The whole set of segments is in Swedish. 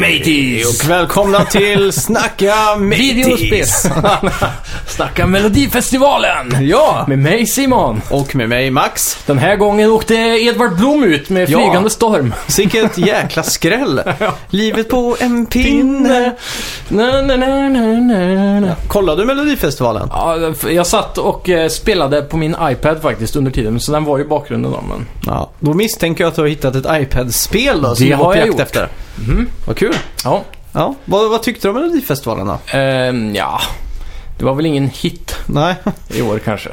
Mateys! Och välkomna till Snacka Videospel! Snacka Melodifestivalen! Ja! Med mig Simon. Och med mig Max. Den här gången åkte Edvard Blom ut med Ja. flygande storm. Vilket jäkla skräll. Livet på en pinne. Na, na, na, na, na, na. Kollade du Melodifestivalen? Ja, jag satt och eh, spelade på min iPad faktiskt under tiden, så den var i bakgrunden då. Men... Ja. Då misstänker jag att du har hittat ett iPad-spel då, som Det du var har på jag jakt gjort. efter. Mhm. Vad kul. Ja. Ja. Vad, vad tyckte du om Melodifestivalen då? Ehm, ja, det var väl ingen hit Nej. i år kanske.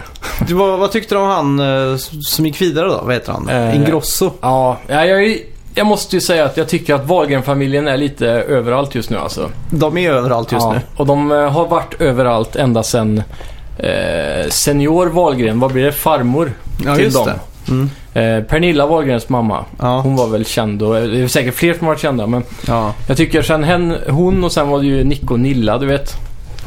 Du, vad, vad tyckte du om han eh, som gick vidare då? Vad heter han? Eh, Ingrosso. Ja, ja jag, är- jag måste ju säga att jag tycker att Wahlgren-familjen är lite överallt just nu alltså. De är överallt just ja, nu. Och de eh, har varit överallt ända sedan eh, senior Wahlgren, vad blir det, farmor Ja, till just dem. det. Mm. Eh, Pernilla Wahlgrens mamma. Ja. Hon var väl känd och det är säkert fler som varit kända men Ja. jag tycker sen hen, hon och sen var det ju Nick och Nilla, du vet.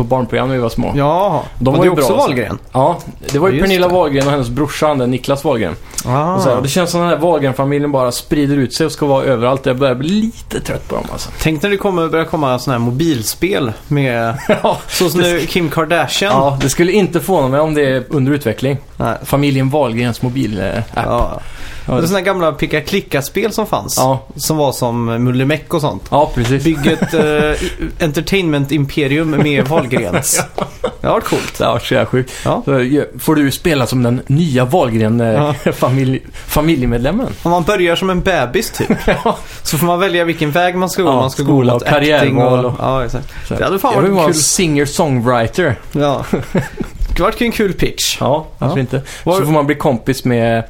På barnprogram när vi var små. Ja. De var var det också bra, alltså. Wahlgren? Ja, det var ju Just Pernilla det. Wahlgren och hennes brorsa, han där Niklas Wahlgren. Ah. Och så här, och det känns som den här Wahlgren-familjen bara sprider ut sig och ska vara överallt. Jag börjar bli lite trött på dem alltså. Tänk när det kommer börja komma sådana här mobilspel med... ja, Så som nu Kim Kardashian. ja, det skulle inte förvåna mig om det är under utveckling. Nej. Familjen Wahlgrens mobilapp. Ja. Ja. Det är sådana gamla picka-klicka-spel som fanns. Ja. Som var som Mullemäck och sånt. ja, precis. Bygg ett eh, entertainment-imperium med Wahlgrens. Det har varit coolt. Det var så jävla sjukt. Ja. Så ju- får du spela som den nya Wahlgren eh, Ja. familj. Om man börjar som en bebis typ. Ja. Så får man välja vilken väg man ska gå. Ja, man ska skola gå och karriärval och... och- Ja, exakt. Så Det hade fan varit en kul. singer-songwriter. Ja. Det varit en kul pitch. Ja, varför Ja. inte? Var- Så får man bli kompis med,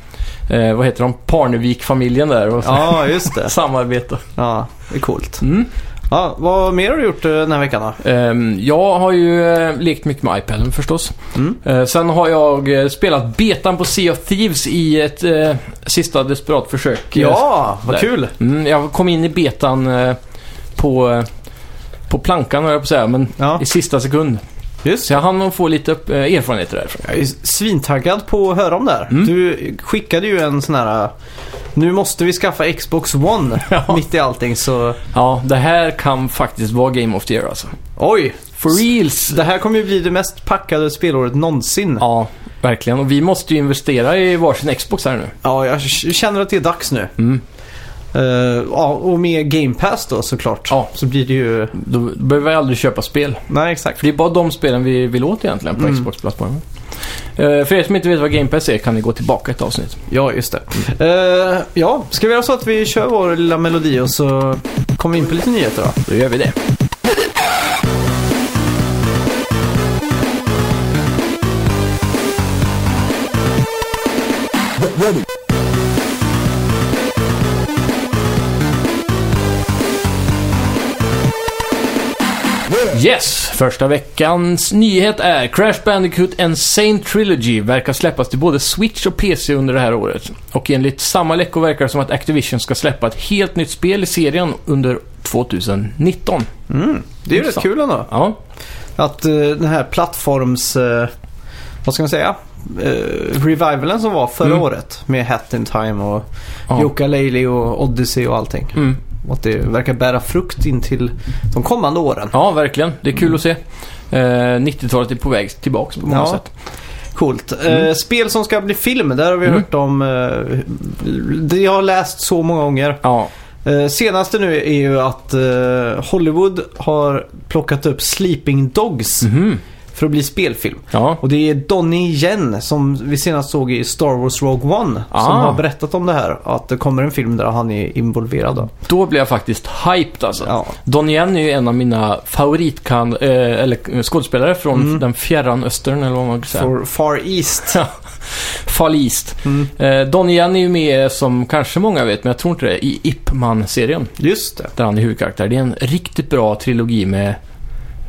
eh, vad heter de, Parnevik-familjen där och Ja, just det. samarbeta. Ja, det är coolt. Mm. Ja, vad mer har du gjort eh, den här veckan då? Ehm, jag har ju eh, lekt mycket med iPaden förstås. Mm. Eh, sen har jag spelat betan på Sea of Thieves i ett eh, sista desperat försök. Ja, vad där. kul. Mm, jag kom in i betan eh, på, på plankan höll jag på att säga, men Ja, i sista sekund. Just Så jag hann få lite upp, eh, erfarenheter därifrån. Jag är svintaggad på att höra om det här. Mm. Du skickade ju en sån här... Nu måste vi skaffa Xbox One Ja. mitt i allting så... Ja, det här kan faktiskt vara Game of the Year alltså. Oj! For reals! Det här kommer ju bli det mest packade spelåret någonsin. Ja, Ja, verkligen. Och vi måste ju investera i varsin Xbox här nu. jag k- känner att det är dags nu. Mm. Eh, ja, och med Game Pass då såklart. Ja. Så blir det ju... Då behöver vi aldrig köpa spel. Nej, exakt. För det är bara de spelen vi vill åt egentligen på Mm. Xbox-plattformen. Eh, för er som inte vet vad Game Pass är kan ni gå tillbaka ett avsnitt. Ja, just det. Eh, ja, ska vi göra så att vi kör vår lilla melodi och så kommer vi in på lite nyheter då? Då gör vi det. Yes! Första veckans nyhet är Crash Bandicoot Insane Trilogy verkar släppas till både Switch och PC under det här året. Och enligt samma läckor verkar det som att Activision ska släppa ett helt nytt spel i serien under 2019. Mm, det är ju rätt kul ändå. Ja, Att eh, den här plattforms... eh, vad ska man säga? Uh, revivalen som var förra Mm. året med Hat in Time och ja. Yooka Laylee och Odyssey och allting. Mm. Och att det verkar bära frukt in till de kommande åren. ja verkligen. Det är kul att se. Eh, 90-talet är på väg tillbaka på många Ja. sätt. Coolt. Mm. Eh, spel som ska bli film, där har vi Mm. hört om. Uh, det jag har läst så många gånger. Ja, senaste nu är ju att eh, Hollywood har plockat upp Sleeping Dogs mhm. För att bli spelfilm. ja. Och det är Donnie Yen som vi senast såg i Star Wars Rogue One Ah. som har berättat om det här. Att det kommer en film där han är involverad. Då. Då blir jag faktiskt hyped alltså. Ja. Donnie Yen är ju en av mina favoritkan eh, eller skådespelare från Mm. den fjärran östern eller vad man kan säga. For Far East. Far East. Mm. Eh, Donnie Yen är ju med som kanske många vet, men jag tror inte det, i Ip Man-serien. Just det. Där han är huvudkaraktär. Det är en riktigt bra trilogi med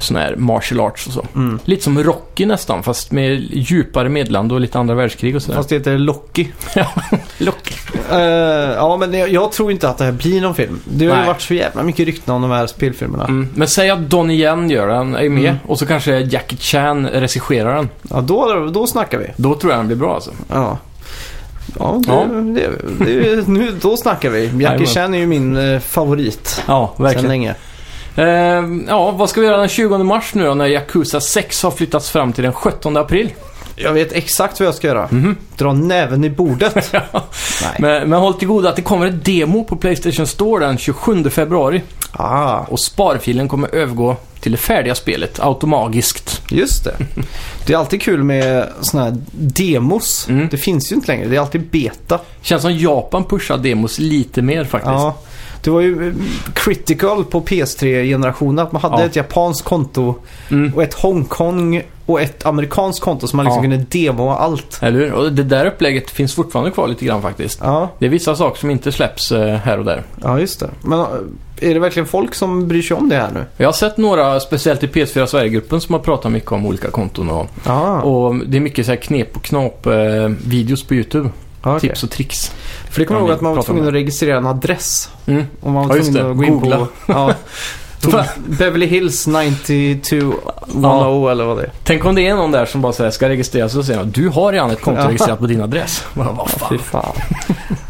sån här martial arts och så. Mm. Lite som Rocky nästan, fast med djupare medland och lite andra världskrig och sådär. Fast det heter Locky. Lock. Eh, ja, men jag, jag tror inte att det här blir någon film. Det har ju Nej. varit så jävla mycket rykten om de här spelfilmerna. Mm. Men säg att Donnie Yen gör den, är med, Mm. och så kanske Jackie Chan regisserar den. Ja, då, då snackar vi. Då tror jag den blir bra alltså. Ja. Ja, det, Ja. Det, det, nu, då snackar vi. Jackie. Chan är ju min eh, favorit Ja, verkligen. länge. Eh, ja, vad ska vi göra den 20 mars nu då när Yakuza 6 har flyttats fram till den 17 april? Jag vet exakt vad jag ska göra. Mhm. Dra näven i bordet. Nej. Men, men håll till godo att det kommer ett demo på Playstation Store den 27 februari. Ah, Och sparfilen kommer övergå till det färdiga spelet automagiskt. just det. Det är alltid kul med såna här demos. Mm. Det finns ju inte längre. Det är alltid beta. Känns som Japan pushar demos lite mer faktiskt. Ja. Det var ju eh, critical på PS3-generationen att man hade Ja. ett japanskt konto Mm. och ett Hongkong och ett amerikanskt konto som man liksom Ja. kunde demoa allt. Eller hur? Och det där upplägget finns fortfarande kvar lite grann faktiskt. Ja, Det är vissa saker som inte släpps eh, här och där. ja just det. Men eh, är det verkligen folk som bryr sig om det här nu? Jag har sett några, speciellt i PS4 Sverige-gruppen, som har pratat mycket om olika konton och, och det är mycket så här knep och knap eh, på YouTube. ja, okej. Tips och tricks. För det kommer jag Ja, ihåg att man var tvungen att registrera en adress. Mm. Om man var Ja, tvungen att gå in på... Ja. Beverly Hills 9210 eller vad det är. Tänk om det är någon där som bara säger ska registreras och säger du har redan ett konto Ja. registrerat på din adress. Vad vad Fy fan. fan.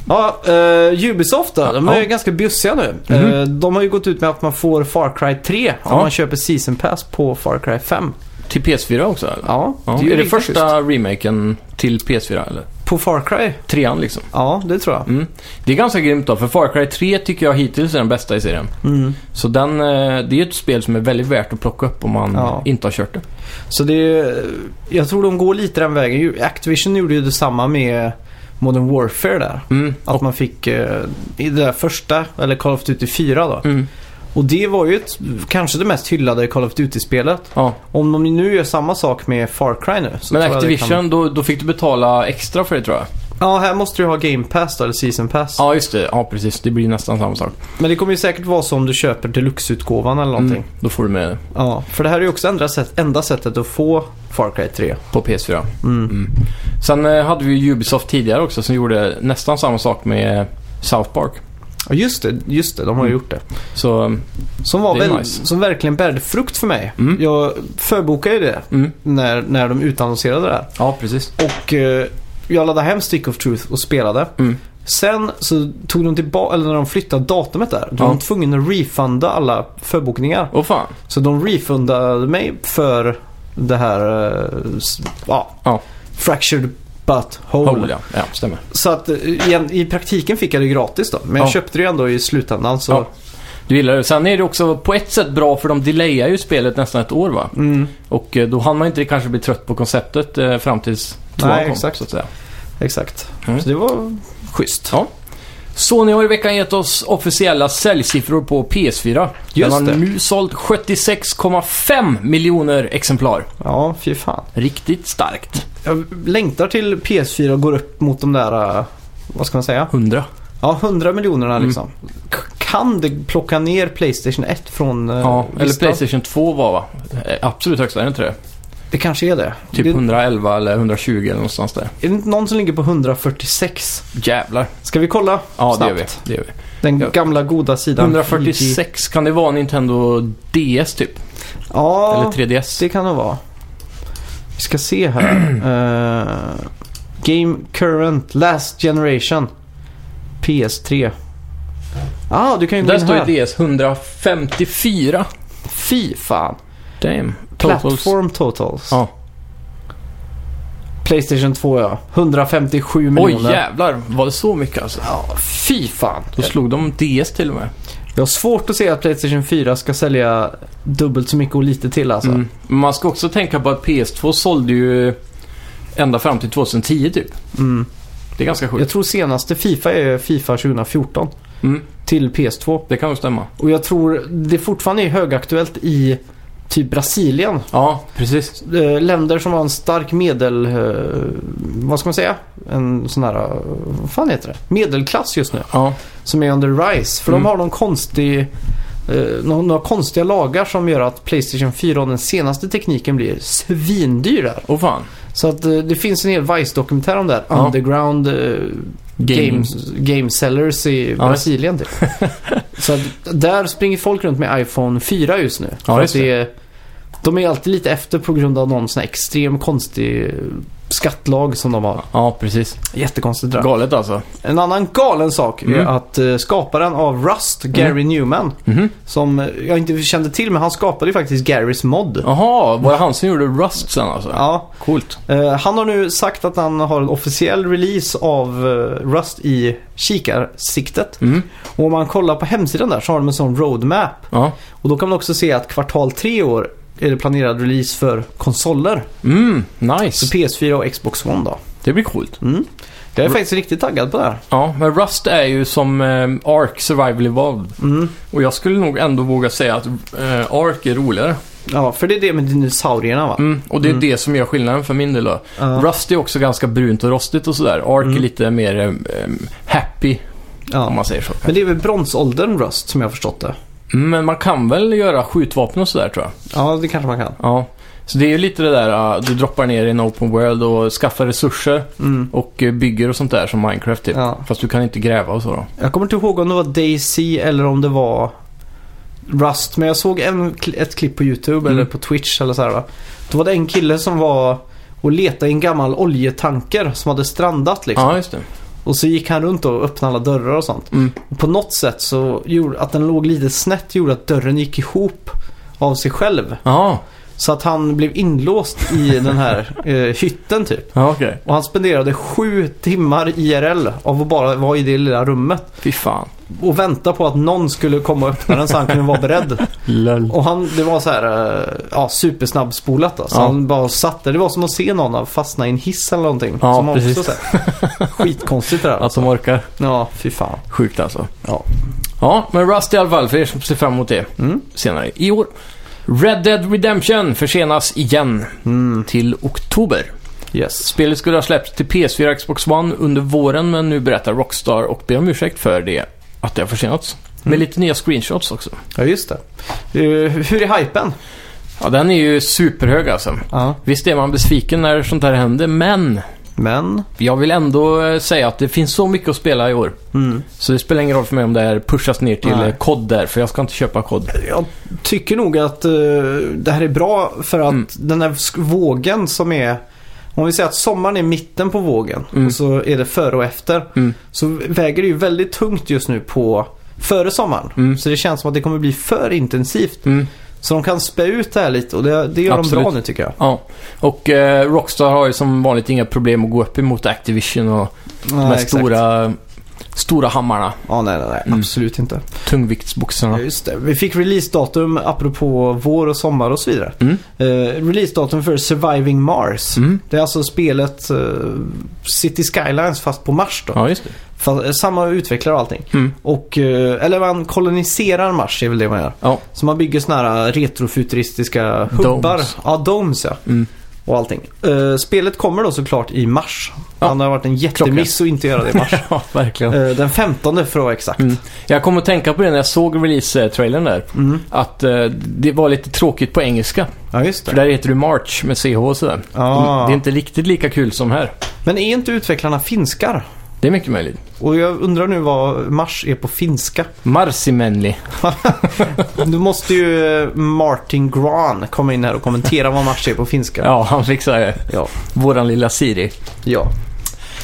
ja, eh, Ubisoft då. De är Ja. ganska bjussiga nu. Mhm. Eh, de har ju gått ut med att man får Far Cry 3 om Ja. man köper Season Pass på Far Cry 5. Till PS4 också eller? Ja, Ja. är, Är, det första remaken till PS4 eller? På Far Cry? Trean liksom. Ja, det tror jag. Mm. Det är ganska grymt då, för Far Cry 3 tycker jag hittills är den bästa i serien. Mm. Så den, eh, det är ett spel som är väldigt värt att plocka upp om man Ja. inte har kört det. Så det är, jag tror de går lite den vägen. Activision gjorde ju detsamma med Modern Warfare där. Mm. Att man fick eh, i det där första, eller Call of Duty 4 då. Mm. Och det var ju ett, kanske det mest hyllade Call of Duty-spelet. Ja. Om de nu gör samma sak med Far Cry nu. Så Men det Activision, Kan... då, då fick du betala extra för det tror jag. Ja, här måste du ha Game Pass då, eller Season Pass. Ja, just det. Ja, precis. Det blir nästan samma sak. Men det kommer ju säkert vara så om du köper Deluxe-utgåvan eller någonting. Mm. Då får du med Ja, för det här är ju också enda, sätt, enda sättet att få Far Cry 3. på PS4. Mm. Mm. Sen eh, hade vi ju Ubisoft tidigare också som gjorde nästan samma sak med South Park. Ja, just det. Just det, de har ju Mm. gjort det. Så, mm, Som, var Det är väl, nice. som verkligen bärde frukt för mig. Mm. Jag förbokade ju det mm. när, när de utannonserade det här. Ja, precis. Och eh, jag laddade hem Stick of Truth och spelade. Mm. Sen så tog de tillbaka, eller när de flyttade datumet där, då Ja. var de tvungna att refunda alla förbokningar. Åh fan. Så de refundade mig för det här, eh, s- ja, Ja. fractured butt hole. Hole, ja. Ja, stämmer. Så att eh, igen, i praktiken fick jag det gratis då. Men jag Ja. köpte det ju ändå i slutändan så... Ja. Du gillar det. Sen är det också på ett sätt bra för de delayar ju spelet nästan ett år va? Mm, Och eh, då hann man inte kanske bli trött på konceptet eh, fram tills tvåan kom. exakt. Så att säga. exakt. Mm. Så det var schysst. Ja. Sony har i veckan gett oss officiella säljsiffror på PS4. Just Den har nu sålt 76,5 miljoner exemplar. Ja, fy fan. Riktigt starkt. Jag längtar till PS4 går upp mot de där, eh, vad ska man säga? 100. Ja, 100 miljonerna Mm. liksom. K- Kan det plocka ner Playstation 1 från eh, Ja, eller listan? Playstation 2 var va? Eh, Absolut högsta, är det inte det? Det kanske är det. Typ det 111 eller 120 eller någonstans där. är det inte någon som ligger på 146? Jävlar. Ska vi kolla Ja, snabbt? det gör vi. Det gör vi. Den gamla goda sidan. 146, kan det vara Nintendo DS typ? Ja, Eller 3DS? det kan det vara. Vi ska se här. Eh, Game Current Last Generation. PS3. ah, du kan ju gå Där in står här. ju DS 154. Fy fan. Damn. Totals. Platform totals. Ja. Playstation 2 ja. 157 Oj miljoner. jävlar, var det så mycket alltså? Ja, fy fan. Då slog de DS till och med. Jag har svårt att se att Playstation 4 ska sälja dubbelt så mycket och lite till alltså. Mm. Man ska också tänka på att PS2 sålde ju ända fram till 2010 typ. Mm. Det är ganska Jag sjukt. tror senaste Fifa är Fifa 2014 Mm. till PS2. Det kan nog stämma. Och jag tror det fortfarande är högaktuellt i typ Brasilien. Ja, precis. Eh, Länder som har en stark medel... eh, Vad ska man säga? En sån här... eh, Vad fan heter det? Medelklass just nu. Ja, Som är under rise. För Mm. de har någon konstig... nå- några konstiga lagar som gör att Playstation 4 och den senaste tekniken blir svindyr där. och fan. Så att det finns en hel Vice-dokumentär om det här. Ja. Underground games, game sellers i Ja, Brasilien typ. Så att där springer folk runt med iPhone 4 just nu. Ja, För att det är De är alltid lite efter på grund av någon sån här extrem konstig skattlag som de har. Ja, precis. Jättekonstigt där. Galet alltså. En annan galen sak är Mm. att eh, skaparen av Rust, Gary Newman, Mhm. som eh, jag inte kände till, men han skapade ju faktiskt Garys mod. Jaha, var det han som gjorde Rust sen alltså? Ja, Coolt. eh, han har nu sagt att han har en officiell release av eh, Rust i kikarsiktet. Mm. Och om man kollar på hemsidan där så har de en sån roadmap. Ja. Och då kan man också se att kvartal tre år är det planerad release för konsoler. Mm, Så nice. PS4 och Xbox One då. Det blir coolt. Mm. Jag är faktiskt riktigt taggad på det här. Ja, men Rust är ju som eh, Ark Survival Evolved. Mm. Och jag skulle nog ändå våga säga att eh, Ark är roligare. Ja, för det är det med dinosaurierna va? Mm, och det är Mm. det som gör skillnaden för min del då. Ja. Rust är också ganska brunt och rostigt och sådär. Ark Mm. är lite mer eh, happy, om ja. man säger så. Men det är väl bronsåldern Rust som jag har förstått det. Men man kan väl göra skjutvapen och sådär tror jag. Ja, det kanske man kan. Ja. Så det är ju lite det där, uh, du droppar ner i en open world och skaffar resurser Mm. och eh, bygger och sånt där som Minecraft typ. Ja. Fast du kan inte gräva och så då. Jag kommer inte ihåg om det var Daisy eller om det var Rust. Men jag såg en, ett klipp på YouTube Mm. eller på Twitch eller så här va. Då var det en kille som var och letade i en gammal oljetanker som hade strandat liksom. Ja, just det. Och så gick han runt och öppnade alla dörrar och sånt. Mm. Och på något sätt så gjorde att den låg lite snett gjorde att dörren gick ihop av sig själv. Ja, Så att han blev inlåst i den här eh, hytten typ. ja okej. Och han spenderade sju timmar IRL av att bara vara i det lilla rummet. Fy fan. Och vänta på att någon skulle komma och öppna den så han kunde vara beredd. Lol. Och han, det var så här, eh, ja, supersnabbspolat då. Så Ja. han bara satt där. Det var som att se någon fastna i en hiss eller någonting. Ja, som precis. Också, så här, skitkonstigt det där. Att de orkar. Ja, fy fan. Sjukt alltså. Ja. Ja, men Rust i alla fall för er som ser fram emot det Mm. senare i år. Red Dead Redemption försenas igen Mm. till oktober. Yes. Spelet skulle ha släppts till PS4 och Xbox One under våren men nu berättar Rockstar och ber om ursäkt för det att det har försenats. Med Mm. lite nya screenshots också. Ja, just det. Eh, hur är hypen? Ja, den är ju superhög alltså. Ja. Visst är man besviken när sånt här händer, men Men. jag vill ändå eh, säga att det finns så mycket att spela i år. Mm. Så det spelar ingen roll för mig om det här pushas ner till Nej. eh, kod där, för jag ska inte köpa kod. Jag tycker nog att eh, det här är bra för att Mm. den här vågen som är om vi säger att sommaren är mitten på vågen Mm. och så är det före och efter. Mm. Så väger det ju väldigt tungt just nu på före sommaren. Mm. Så det känns som att det kommer bli för intensivt. Så de kan spä ut det här lite och det, det gör Absolut. de bra nu tycker jag. Ja, och eh, Rockstar har ju som vanligt inga problem att gå upp emot Activision och de här stora, stora hammarna. Ja, nej, nej, nej. Mm. Absolut inte. Tungviktsboxarna. Ja, just det. Vi fick releasedatum apropå vår och sommar och så vidare. Mm. Eh, releasedatum för Surviving Mars. Mm. Det är alltså spelet eh, City Skylines fast på Mars då. Ja, just det. Eh, samma utvecklare och allting. Mm. Och, eh, eller man koloniserar Mars är väl det man gör. Ja. Så man bygger såna här retrofuturistiska hubbar. Domes. Ja, domes ja. Mm. Och allting. Eh, spelet kommer då såklart i mars. Ja. Han har varit en jättemiss att inte göra det i mars. ja, verkligen. Eh, den 15 för att vara exakt. Mm. Jag kom att tänka på det när jag såg release-trailern där. Mm. Att eh, det var lite tråkigt på engelska. Ja, just För det. där heter det March med CH och sådär. Ah. Det är inte riktigt lika kul som här. Men är inte utvecklarna finskar? Det är mycket möjligt. Och jag undrar nu vad Mars är på finska. Marsimenli. Nu måste ju eh, Martin Gran komma in här och kommentera vad Mars är på finska. Ja, han fixar det. Ja. Våran lilla Siri. ja.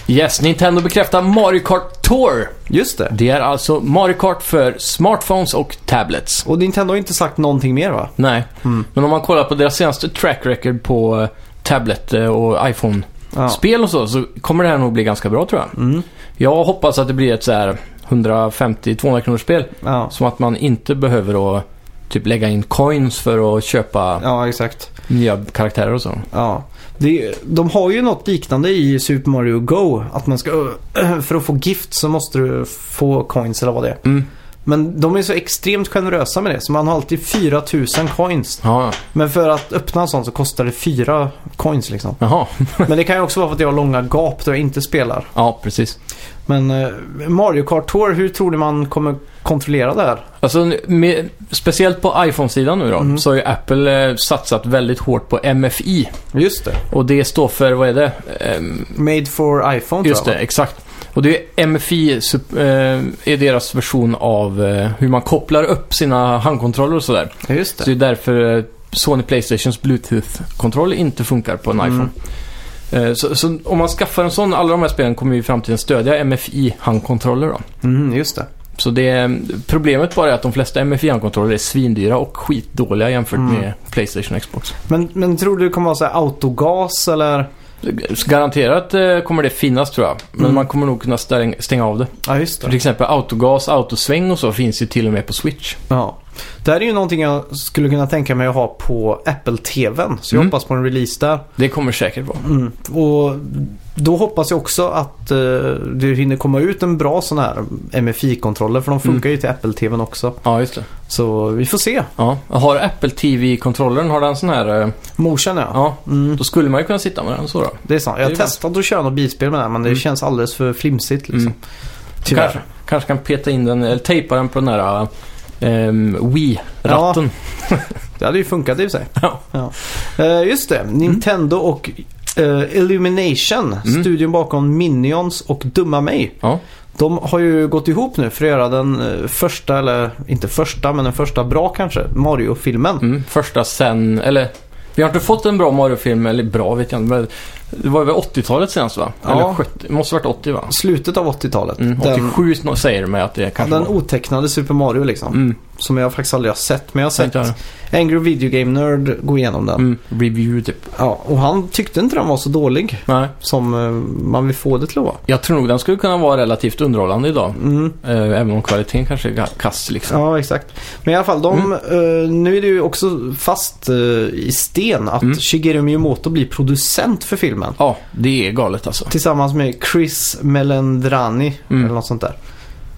Yes, Nintendo bekräftar Mario Kart Tour. Just det. Det är alltså Mario Kart för smartphones och tablets. Och Nintendo har inte sagt någonting mer va? Nej, Mm. men om man kollar på deras senaste track record på eh, tablet eh, och iPhone-spel Ja. och så, så kommer det här nog bli ganska bra tror jag. Mm. Jag hoppas att det blir ett så här 150-200 kronors spel. Ja. Som att man inte behöver att typ lägga in coins för att köpa ja, exakt. nya karaktärer och så. Ja. Det, de har ju något liknande i Super Mario Go. Att man ska, för att få gift så måste du få coins eller vad det är. Mm. Men de är så extremt generösa med det. Så man har alltid 4000 coins. Ja, Men för att öppna en sån så kostar det 4 coins liksom. jaha. Men det kan ju också vara för att jag har långa gap där jag inte spelar. Ja, precis. Men eh, Mario Kart Tour, hur tror ni man kommer kontrollera det här? Alltså, med, speciellt på iPhone-sidan nu då, Mm. så har ju Apple eh, satsat väldigt hårt på MFI. Just det. Och det står för, vad är det? Ehm, Made for iPhone just tror det, jag. va? exakt. Och det är MFI sup- eh, är deras version av eh, hur man kopplar upp sina handkontroller och sådär. Ja, just Så det det. är därför eh, Sony Playstations Bluetooth-kontroll inte funkar på en iPhone. Eh, Så, så om man skaffar en sån, alla de här spelen kommer ju i framtiden stödja MFI-handkontroller då. Mm, just det. Så det, problemet bara är att de flesta MFI-handkontroller är svindyra och skitdåliga jämfört Mm. med Playstation och Xbox. Men, men tror du det kommer vara så autogas eller? Garanterat eh, kommer det finnas tror jag. Men Mm. man kommer nog kunna stäng, stänga av det. Ja, just Till exempel autogas, autosväng och så finns ju till och med på Switch. Ja. Det här är ju någonting jag skulle kunna tänka mig att ha på Apple-TVn. Så jag Mm. hoppas på en release där. Det kommer säkert vara. Mm. Och då hoppas jag också att eh, det hinner komma ut en bra sån här MFI-kontroller. För de funkar ju till Apple-TVn också. Ja, just det. Så vi får se. Ja. Har Apple TV-kontrollen, har den sån här... eh, Motion ja. Ja, Mm. då skulle man ju kunna sitta med den så då. Det är sant. Jag har testat att köra något bilspel med den men det Mm. känns alldeles för flimsigt liksom. Mm. Tyvärr. Kanske, kanske kan peta in den, eller tejpa den på den där um, Wii-ratten. Det hade ju funkat i och för sig. Ja. Eh, just det. Nintendo och eh, Illumination, Mm. studion bakom Minions och Dumma mig. Ja. De har ju gått ihop nu för att göra den eh, första, eller inte första, men den första bra kanske, Mario-filmen. Mm, första sen, eller vi har inte fått en bra Mario-film, eller bra vet jag inte, men det var väl 80-talet senast va? Ja. Eller 70, det måste varit 80 va? Slutet av 80-talet. Mm, den, 87 snå- säger det mig att det kanske den var. otecknade Super Mario liksom. Mm, Som jag faktiskt aldrig har sett. Men jag har sett jag. Angry Video Game Nerd gå igenom den. Mm, review typ. Ja, och han tyckte inte den var så dålig Nej, som eh, man vill få det till att vara. jag tror nog den skulle kunna vara relativt underhållande idag. Mm. Eh, även om kvaliteten kanske är kass liksom. Ja, exakt. Men i alla fall, de, eh, nu är det ju också fast i sten att Mm. Shigeru Miyamoto blir producent för filmen. Ja, det är galet alltså. Tillsammans med Chris Melendrani Mm. eller något sånt där.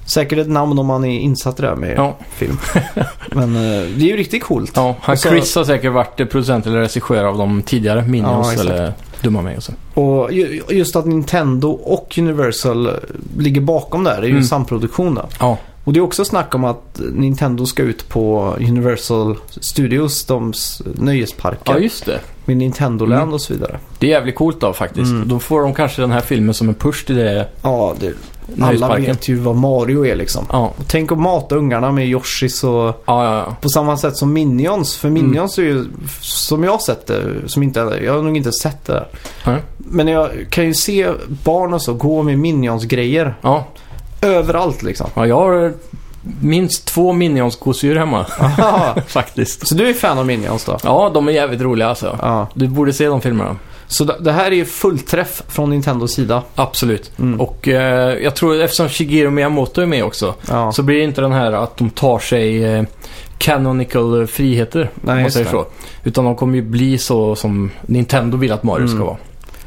Säkert ett namn om man är insatt i det här med Ja. film. Men eh, det är ju riktigt coolt. Ja, han så- Chris har säkert varit producent eller regissör av de tidigare Ja, Minions exakt. eller Dumma mig och så. Och ju- just att Nintendo och Universal eh, ligger bakom där, det är ju Mm. samproduktion då. Ja, Och det är också snack om att Nintendo ska ut på Universal Studios, de nöjesparker. ja just det. Med Nintendo-land Mm. och så vidare. Det är jävligt coolt då faktiskt. Mm. Då får de kanske den här filmen som en push till det Ja, det, alla vet ju vad Mario är liksom. Ja, Och tänk att mata ungarna med Yoshis och ja, ja. på samma sätt som Minions. För Minions är ju, som jag sett det, som inte, jag har nog inte sett det. Nej. Men jag kan ju se barn och så gå med Minions-grejer överallt liksom. ja jag har minst två Minions-gosedjur hemma faktiskt. så du är fan av Minions då? Ja, de är jävligt roliga alltså. Ja. Du borde se de filmerna. Så det, här är ju fullträff från Nintendos sida. Absolut. Mm. Och eh, jag tror eftersom Shigeru Miyamoto är med också Ja. så blir det inte den här att de tar sig eh, canonical friheter. Nej, om man säger så. Utan de kommer ju bli så som Nintendo vill att Mario ska Mm. vara.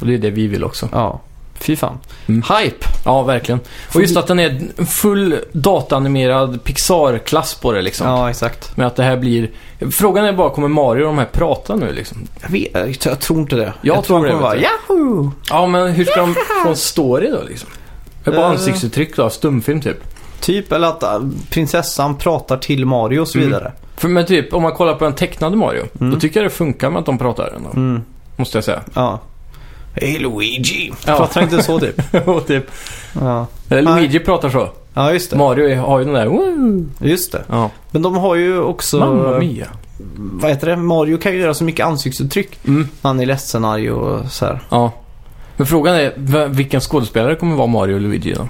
Och det är det vi vill också. ja. Fy fan. Mm. Hype! Ja, verkligen. Och just att den är full dataanimerad Pixar-klass på det liksom. Ja, exakt. Men att det här blir... Frågan är bara, kommer Mario och de här prata nu liksom? Jag, vet, jag tror inte det. Jag tror han det, kommer vara vet Yahoo! Ja, men hur ska de få en story då liksom? Det är bara Eh. ansiktsuttryck då, stumfilm typ. Typ, eller att äh, prinsessan pratar till Mario och så Mm. vidare. För, men typ, om man kollar på den tecknade Mario, Mm. då tycker jag det funkar med att de pratar ändå. Mm. Måste jag säga. Ja. Hej Luigi! Ja. Pratar inte så typ? och typ, Ja. eller. Luigi pratar så. ja, just det. Mario har ju den där... Woo! Just det. Ja. Men de har ju också... Mamma mia. Vad heter det? Mario kan ju göra så mycket ansiktsuttryck. Mm. Han är ledsen, arg och så här. Ja. Men frågan är, vilken skådespelare kommer vara Mario och Luigi då?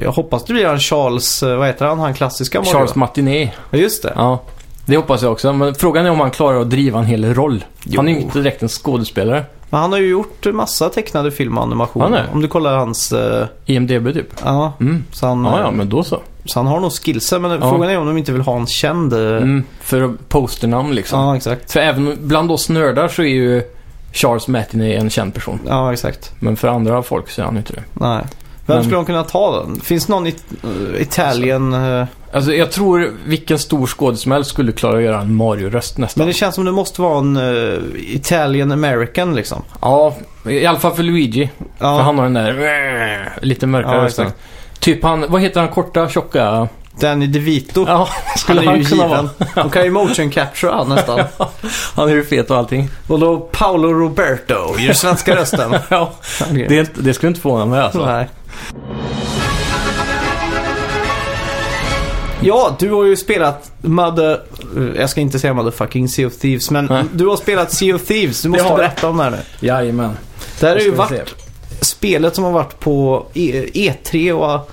Jag hoppas det blir han Charles... eh, Vad heter han? Han klassiska Mario? Charles Martinet. Ja, just det. Ja. Det hoppas jag också. Men frågan är om han klarar att driva en hel roll. Jo. Han är ju inte direkt en skådespelare. Men han har ju gjort massa tecknade film och animationer. Han är? Om du kollar hans... eh, IMDB typ. ja, Mm. så han, Ja, ja, men då så. så han har nog skillsen. Men Ja. frågan är om de inte vill ha en känd... eh, Mm. För posternamn liksom. Ja, exakt. För även bland oss nördar så är ju Charles Martinet en känd person. Ja, exakt. Men för andra folk så är han inte det. Nej. Vem Men- skulle de kunna ta då? Finns någon it uh, Italien... eh, Alltså jag tror vilken stor skådespelare skulle klara att göra en Mario-röst nästan. men det känns som det måste vara en uh, Italian American liksom. Ja, i alla fall för Luigi. Ja, För han har den där lite mörkare Ja, rösten. Typ han, vad heter han korta, tjocka? Danny DeVito. Ja, skulle han är han ju kunna given. vara. De kan ju motion capture han nästan. Han är ju fet och allting. Och då Paolo Roberto gör svenska rösten. ja, det, det skulle inte förvåna mig alltså. Nej. Ja, du har ju spelat Mother... eh, Jag ska inte säga Motherfucking Sea of Thieves, men Nej. du har spelat Sea of Thieves. Du måste berätta om det här nu. Jajamän. Det här har ju varit spelet som har varit på E- E3 och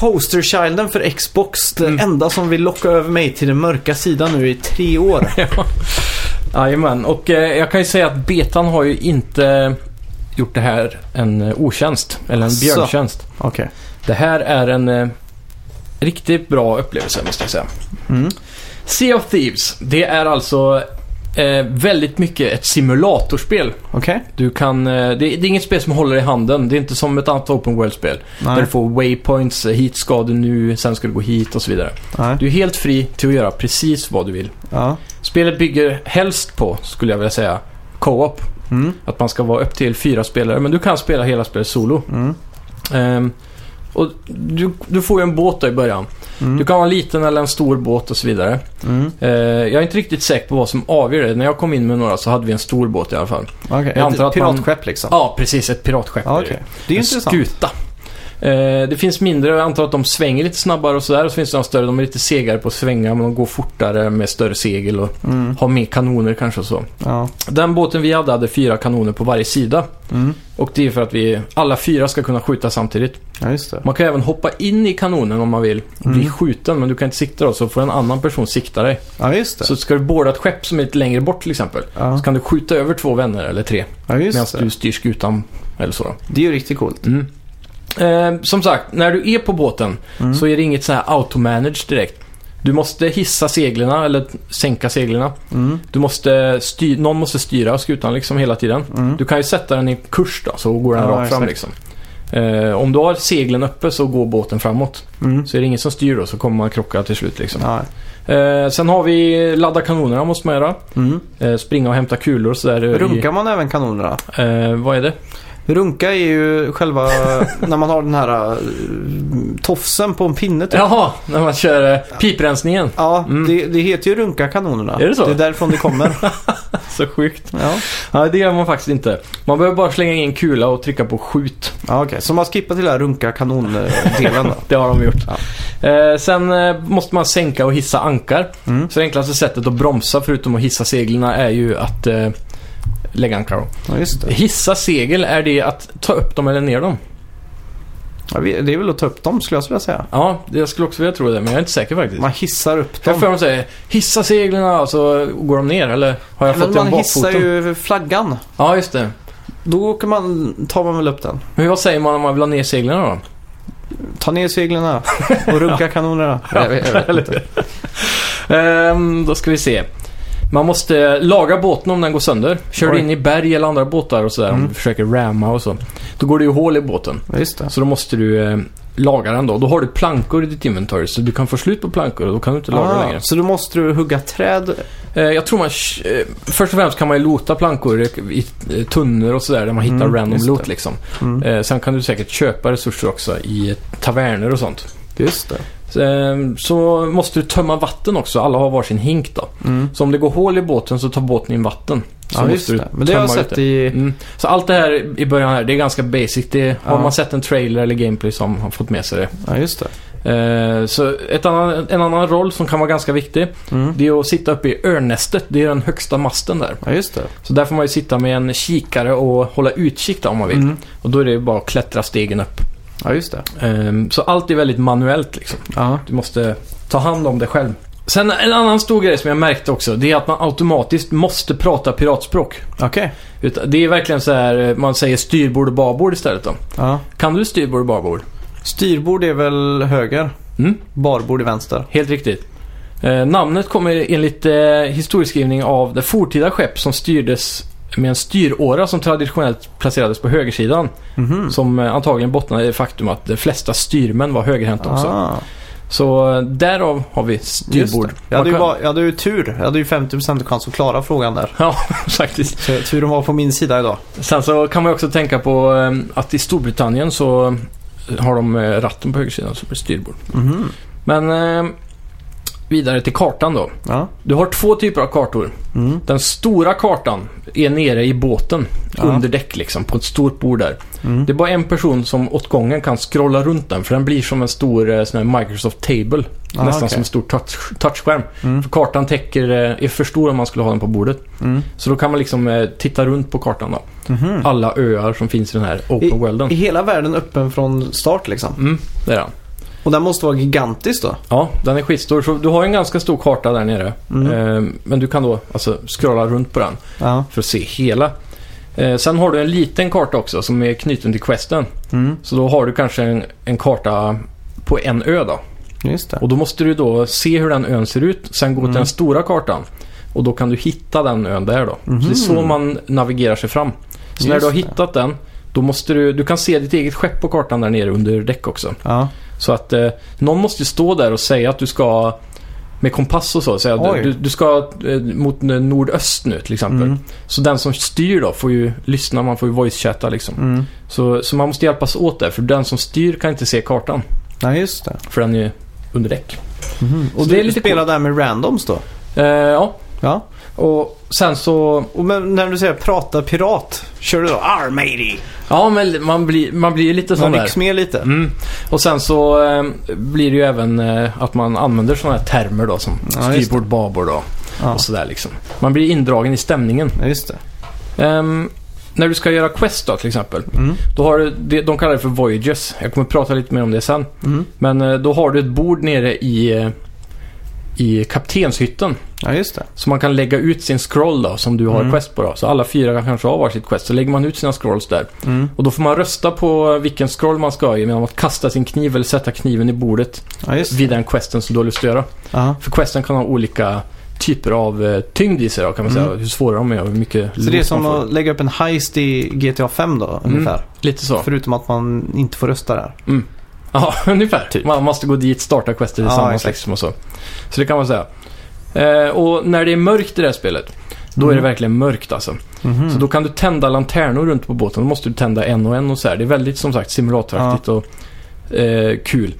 posterchilden för Xbox. Det Mm. enda som vill locka över mig till den mörka sidan nu i tre år. Ja. Jajamän, och eh, jag kan ju säga att betan har ju inte gjort det här en eh, otjänst, eller en björntjänst. Okej. Det här är en eh, riktigt bra upplevelse måste jag säga. Mm. Sea of Thieves, det är alltså eh, väldigt mycket ett simulatorspel. Okej. Du kan, eh, det, det är inget spel som håller i handen. Det är inte som ett annat open world-spel. Där du får waypoints, eh, hit ska du nu, sen ska du gå hit och så vidare. Nej. Du är helt fri till att göra precis vad du vill. Ja. Spelet bygger helst på, skulle jag vilja säga, co-op. Mm. Att man ska vara upp till fyra spelare, men du kan spela hela spelet solo. Mm. Ehm, och du, du får ju en båt då i början. Mm. Du kan ha en liten eller en stor båt och så vidare. Mm. Eh, jag är inte riktigt säker på vad som avgör det. När jag kom in med några så hade vi en stor båt i alla fall. Okej. Jag antar Ett att man- piratskepp liksom. Ja, precis. Ett piratskepp är okej. det. Är en intressant. skuta. Eh, det finns mindre, jag antar att de svänger lite snabbare och sådär. Och så finns det de större, de är lite segare på att svänga men de går fortare med större segel och Mm. har mer kanoner kanske och så. Ja. Den båten vi hade hade fyra kanoner på varje sida. Mm. Och det är för att vi alla fyra ska kunna skjuta samtidigt. Ja, just det. Man kan även hoppa in i kanonen om man vill och bli Mm. skjuten men du kan inte sikta då så får en annan person sikta dig. Ja, just det. Så ska du båda ett skepp som är lite längre bort till exempel Ja, så kan du skjuta över två vänner eller tre ja medan just det. du styr skutan eller så. Då. Det är ju riktigt coolt. Mm. Eh, som sagt, när du är på båten Mm. så är det inget så här automanage direkt. Du måste hissa seglerna eller sänka seglerna. Mm. Du måste styr, någon måste styra skutan liksom hela tiden. Mm. Du kan ju sätta den i kurs då, så går den Ja, rakt fram exakt. liksom. Eh, om du har seglen uppe så går båten framåt. Mm. Så är det ingen som styr då så kommer man krocka till slut liksom. Eh, sen har vi ladda kanonerna måste man göra. Mm. Eh, springa och hämta kulor och sådär. i- Runkar man även kanonerna? Eh, vad är det? Runka är ju själva när man har den här uh, tofsen på en pinne typ. Jaha, när man kör eh, piprensningen. Ja, Mm. det, det heter ju runka kanonerna. Är det så? Det är därifrån det kommer. Så sjukt. ja, Ja, det gör man faktiskt inte. Man behöver bara slänga in kula och trycka på skjut. ja okej. Så man skippar till den här runka kanondelen då? Det har de gjort. Eh, sen eh, måste man sänka och hissa ankar. Mm. Så det enklaste sättet att bromsa förutom att hissa seglen är ju att eh, lägga ankar då. Ja, just det. Hissa segel, är det att ta upp dem eller ner dem? Ja, vi- det är väl att ta upp dem skulle jag vilja säga. Ja, det- jag skulle också vilja tro det, men jag är inte säker faktiskt. Man hissar upp Jag dem. får de säga hissa seglen och så går de ner, eller har jag Men fått det om man hissar bakfoten? ju flaggan. Ja, just det. Då åker man, tar man väl upp den. Men vad säger man om man vill ha ner seglen då? Ta ner seglen och runka kanonerna. Vet, jag vet inte. Ehm, då ska vi se. Man måste laga båten om den går sönder. Kör Oj. in i berg eller andra båtar och sådär, om Mm. du försöker ramma och så. Då går det ju hål i båten. Ja. Så då måste du eh, laga den då. Då har du plankor i ditt inventory, så du kan få slut på plankor och då kan du inte laga Ah, längre. så då måste du hugga träd. Eh, jag tror man... Eh, först och främst kan man ju lota plankor i, i eh, tunnor och sådär, där man hittar Mm, random loot liksom. Mm. Eh, sen kan du säkert köpa resurser också i taverner och sånt. Just det. Så, eh, så måste du tömma vatten också. Alla har varsin hink då. Mm. Så om det går hål i båten så tar båten in vatten. Så Ja, måste du det. Men det har jag sett i... Mm. Så allt det här i början här, det är ganska basic. Det, Har Ja. man sett en trailer eller gameplay som har fått med sig det. Ja, just det. Eh, så ett annan, en annan roll som kan vara ganska viktig, Mm. det är att sitta uppe i örnnästet. Det är den högsta masten där. Ja, just det. Så där får man ju sitta med en kikare och hålla utkik då, om man vill. Mm. Och då är det bara att klättra stegen upp. Ja, just det. Eh, så allt är väldigt manuellt liksom. Ja. Du måste ta hand om det själv. Sen en annan stor grej som jag märkte också, det är att man automatiskt måste prata piratspråk. Okej. Utan- Det är verkligen så här, eh, man säger styrbord och babord istället då. Ja. Kan du styrbord och babord? Styrbord är väl höger? Mm, Barbord är vänster? helt riktigt. Eh, namnet kommer enligt eh, historieskrivning av det fortida skepp som styrdes med en styråra som traditionellt placerades på högersidan. Mhm. Som eh, antagligen bottnar i det faktum att de flesta styrmän var högerhänta också. Ah, Så eh, därav har vi styrbord. Jag hade, ju bara, jag hade ju tur. Jag hade ju 50% chans att klara frågan där. Ja, faktiskt. Så turen var på min sida idag. Sen så kan man också tänka på eh, att i Storbritannien så har de ratten på högersidan som är styrbord. Mhm. Men eh, vidare till kartan då. Ja. Du har två typer av kartor. Mm. Den stora kartan är nere i båten, Ja. under däck liksom, på ett stort bord där. Mm. Det är bara en person som åt gången kan scrolla runt den, för den blir som en stor eh, sån Microsoft Table. Ah, nästan okej. som en stor touch, touchskärm. Mm. För kartan täcker, eh, är för stor om man skulle ha den på bordet. Mm. Så då kan man liksom eh, titta runt på kartan då. Mhm. Alla öar som finns i den här open I, worlden. Är hela världen öppen från start liksom? Mm, det är den. Och den måste vara gigantisk då? Ja, den är skitstor. Så du har en ganska stor karta där nere. Mm. Eh, men du kan då alltså scrolla runt på den Ja. för att se hela. Eh, sen har du en liten karta också som är knuten till questen. Mm. Så då har du kanske en, en karta på en ö då. Just det. Och då måste du då se hur den ön ser ut. Sen gå Mm. till den stora kartan. Och då kan du hitta den ön där då. Så det är så Mhm. man navigerar sig fram. Så när Just du har det. hittat den, då måste du... Du kan se ditt eget skepp på kartan där nere under däck också. Ja. Så att eh, någon måste ju stå där och säga att du ska med kompass och så. Säga du, du ska eh, mot nordöst nu till exempel. Mm. Så den som styr då får ju lyssna, man får ju voice-chatta liksom. Mm. Så, så man måste hjälpas åt där, för den som styr kan inte se kartan. Ja, just det. För den är ju under däck. Mhm. Och Så det är lite spelar där med randoms då? Eh, ja, Ja. och sen så... Och men när du säger prata pirat, kör du då Arr matey? Ja, men man blir, man blir ju lite sån Man där. rycks med lite? Mm. Och sen så eh, blir det ju även eh, att man använder sådana här termer då som Ja, just styrbord, babord då, Ja. och sådär liksom. Man blir indragen i stämningen. ja, just det. Ehm, när du ska göra quest då till exempel. Mm. Då har du, det, de kallar det för voyages. Jag kommer prata lite mer om det sen. Mm. Men eh, då har du ett bord nere i, eh, i kaptenshytten. Ja, just det. Så man kan lägga ut sin scroll då, som du har Mm. quest på då. Så alla fyra kanske har varsitt quest. Så lägger man ut sina scrolls där. Mm. Och då får man rösta på vilken scroll man ska ha genom att kasta sin kniv eller sätta kniven i bordet Ja, vid den questen som du har lust att göra. Ja. För questen kan ha olika typer av eh, tyngd i sig då, kan man säga. Mm. Hur svåra de är och hur mycket Så det är som att lägga upp en heist i GTA 5 då, ungefär? Lite så. Förutom att man inte får rösta där. Ja, ungefär. Typ. Man måste gå dit, starta questet Ja, tillsammans exakt. liksom och så. Så det kan man säga. Eh, och när det är mörkt i det här spelet, då är det Mm. verkligen mörkt alltså. Mhm. Så då kan du tända lanternor runt på båten. Då måste du tända en och en och så här. Det är väldigt som sagt simulatoraktigt och eh, kul.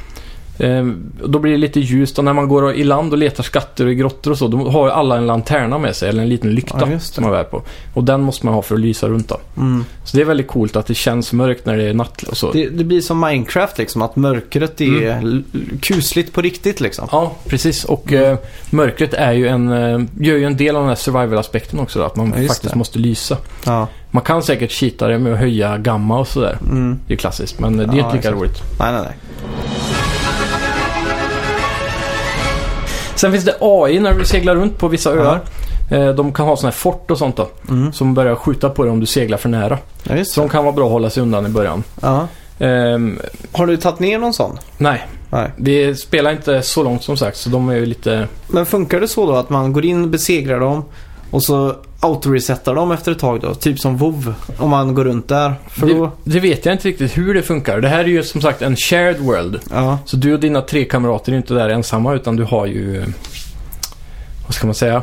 Eh, då blir det lite ljust och när man går i land och letar skatter och i grottor och så, då har ju alla en lanterna med sig, eller en liten lykta Ja, som man bär på. Och den måste man ha för att lysa runt då. Mm. Så det är väldigt coolt att det känns mörkt när det är natt och så. Det, det blir som Minecraft liksom, att mörkret är Mm. kusligt på riktigt liksom. Ja, precis. Och Mm. eh, mörkret är ju en, eh, gör ju en del av den här survival-aspekten också. Då, att man Ja, faktiskt det. måste lysa. Ja. Man kan säkert cheata det med att höja gamma och sådär. Mm. Det är klassiskt, men det är inte lika exakt. roligt. Nej, nej, nej. Sen finns det AI när du seglar runt på vissa öar. Eh, De kan ha sådana här fort och sånt då. Mm. Som börjar skjuta på dig om du seglar för nära. Ja, just Så det. de kan vara bra att hålla sig undan i början. Ja. Ehm, Har du tagit ner någon sån? nej, Nej. det spelar inte så långt som sagt. Så de är ju lite... Men funkar det så då att man går in, besegrar dem och så autoresetar dem efter ett tag då? Typ som WoW om man går runt där. För Det, då... det vet jag inte riktigt hur det funkar. Det här är ju som sagt en shared world. Ja. Så du och dina tre kamrater är inte där ensamma utan du har ju... eh, Vad ska man säga?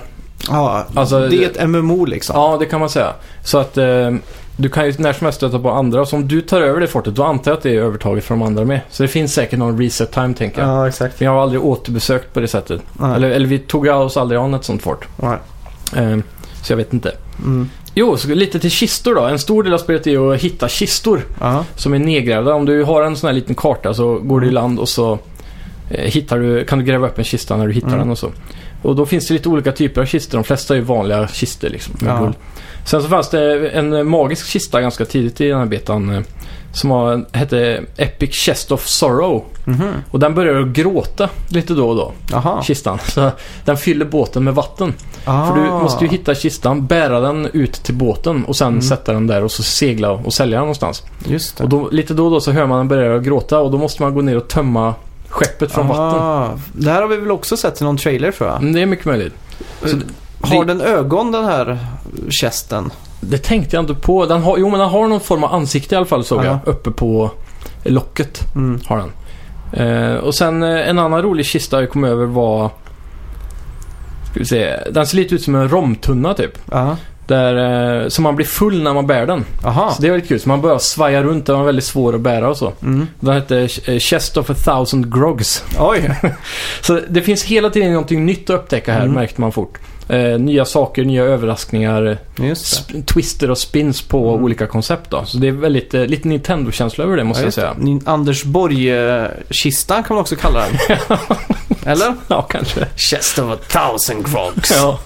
ja. Alltså, det är ett MMO liksom. Ja, det kan man säga. Så att eh, du kan ju när som helst stöta på andra. Så om du tar över det fortet, då antar jag att det är övertaget från de andra med. Så det finns säkert någon reset time, tänker jag. Ja, exakt. För jag har aldrig återbesökt på det sättet. Eller, eller vi tog oss aldrig an ett sånt fort. Nej. Eh, så jag vet inte. Mm. Jo, så lite till kistor då. En stor del av spelet är att hitta kistor Ja. som är nedgrävda. Om du har en sån här liten karta så går du i land och så eh, hittar du, kan du gräva upp en kista när du hittar Mm. den och så. Och då finns det lite olika typer av kistor. De flesta är ju vanliga kistor liksom med Ja. Sen så fanns det en magisk kista ganska tidigt i den här betan eh, som var, hette Epic Chest of Sorrow. Mhm. Och den börjar att gråta lite då och då, Jaha. kistan. Så den fyller båten med vatten. Ah. För du måste ju hitta kistan, bära den ut till båten och sen Mm. sätta den där och så segla och sälja den någonstans. Just det. Och då, lite då och då så hör man den börja gråta och då måste man gå ner och tömma skeppet från vatten. ah. Det här har vi väl också sett i någon trailer tror jag. Mm, Det är mycket möjligt. Så Har det- den ögon den här kästen? Det tänkte jag inte på. Den har, jo, men den har någon form av ansikte i alla fall såg Ja. jag. Uppe på locket Mm. har den. Eh, och sen eh, en annan rolig kista jag kom över var... Ska vi se. Den ser lite ut som en romtunna typ. Ja. Där, eh, så man blir full när man bär den. Aha. Så det är väldigt kul. Så man börjar svaja runt, den var väldigt svår att bära och så. Mm. Den hette eh, Chest of a thousand grogs. Oj. Så det finns hela tiden någonting nytt att upptäcka här, Mm. märkte man fort. Eh, nya saker, nya överraskningar, twister och spins på Mm. olika koncept då. Så det är väldigt, eh, lite Nintendo-känsla över det måste Ja, jag säga. Ni- Anders Borg-kistan kan man också kalla den. Eller? Ja, kanske. Chest of a thousand crocs. Ja.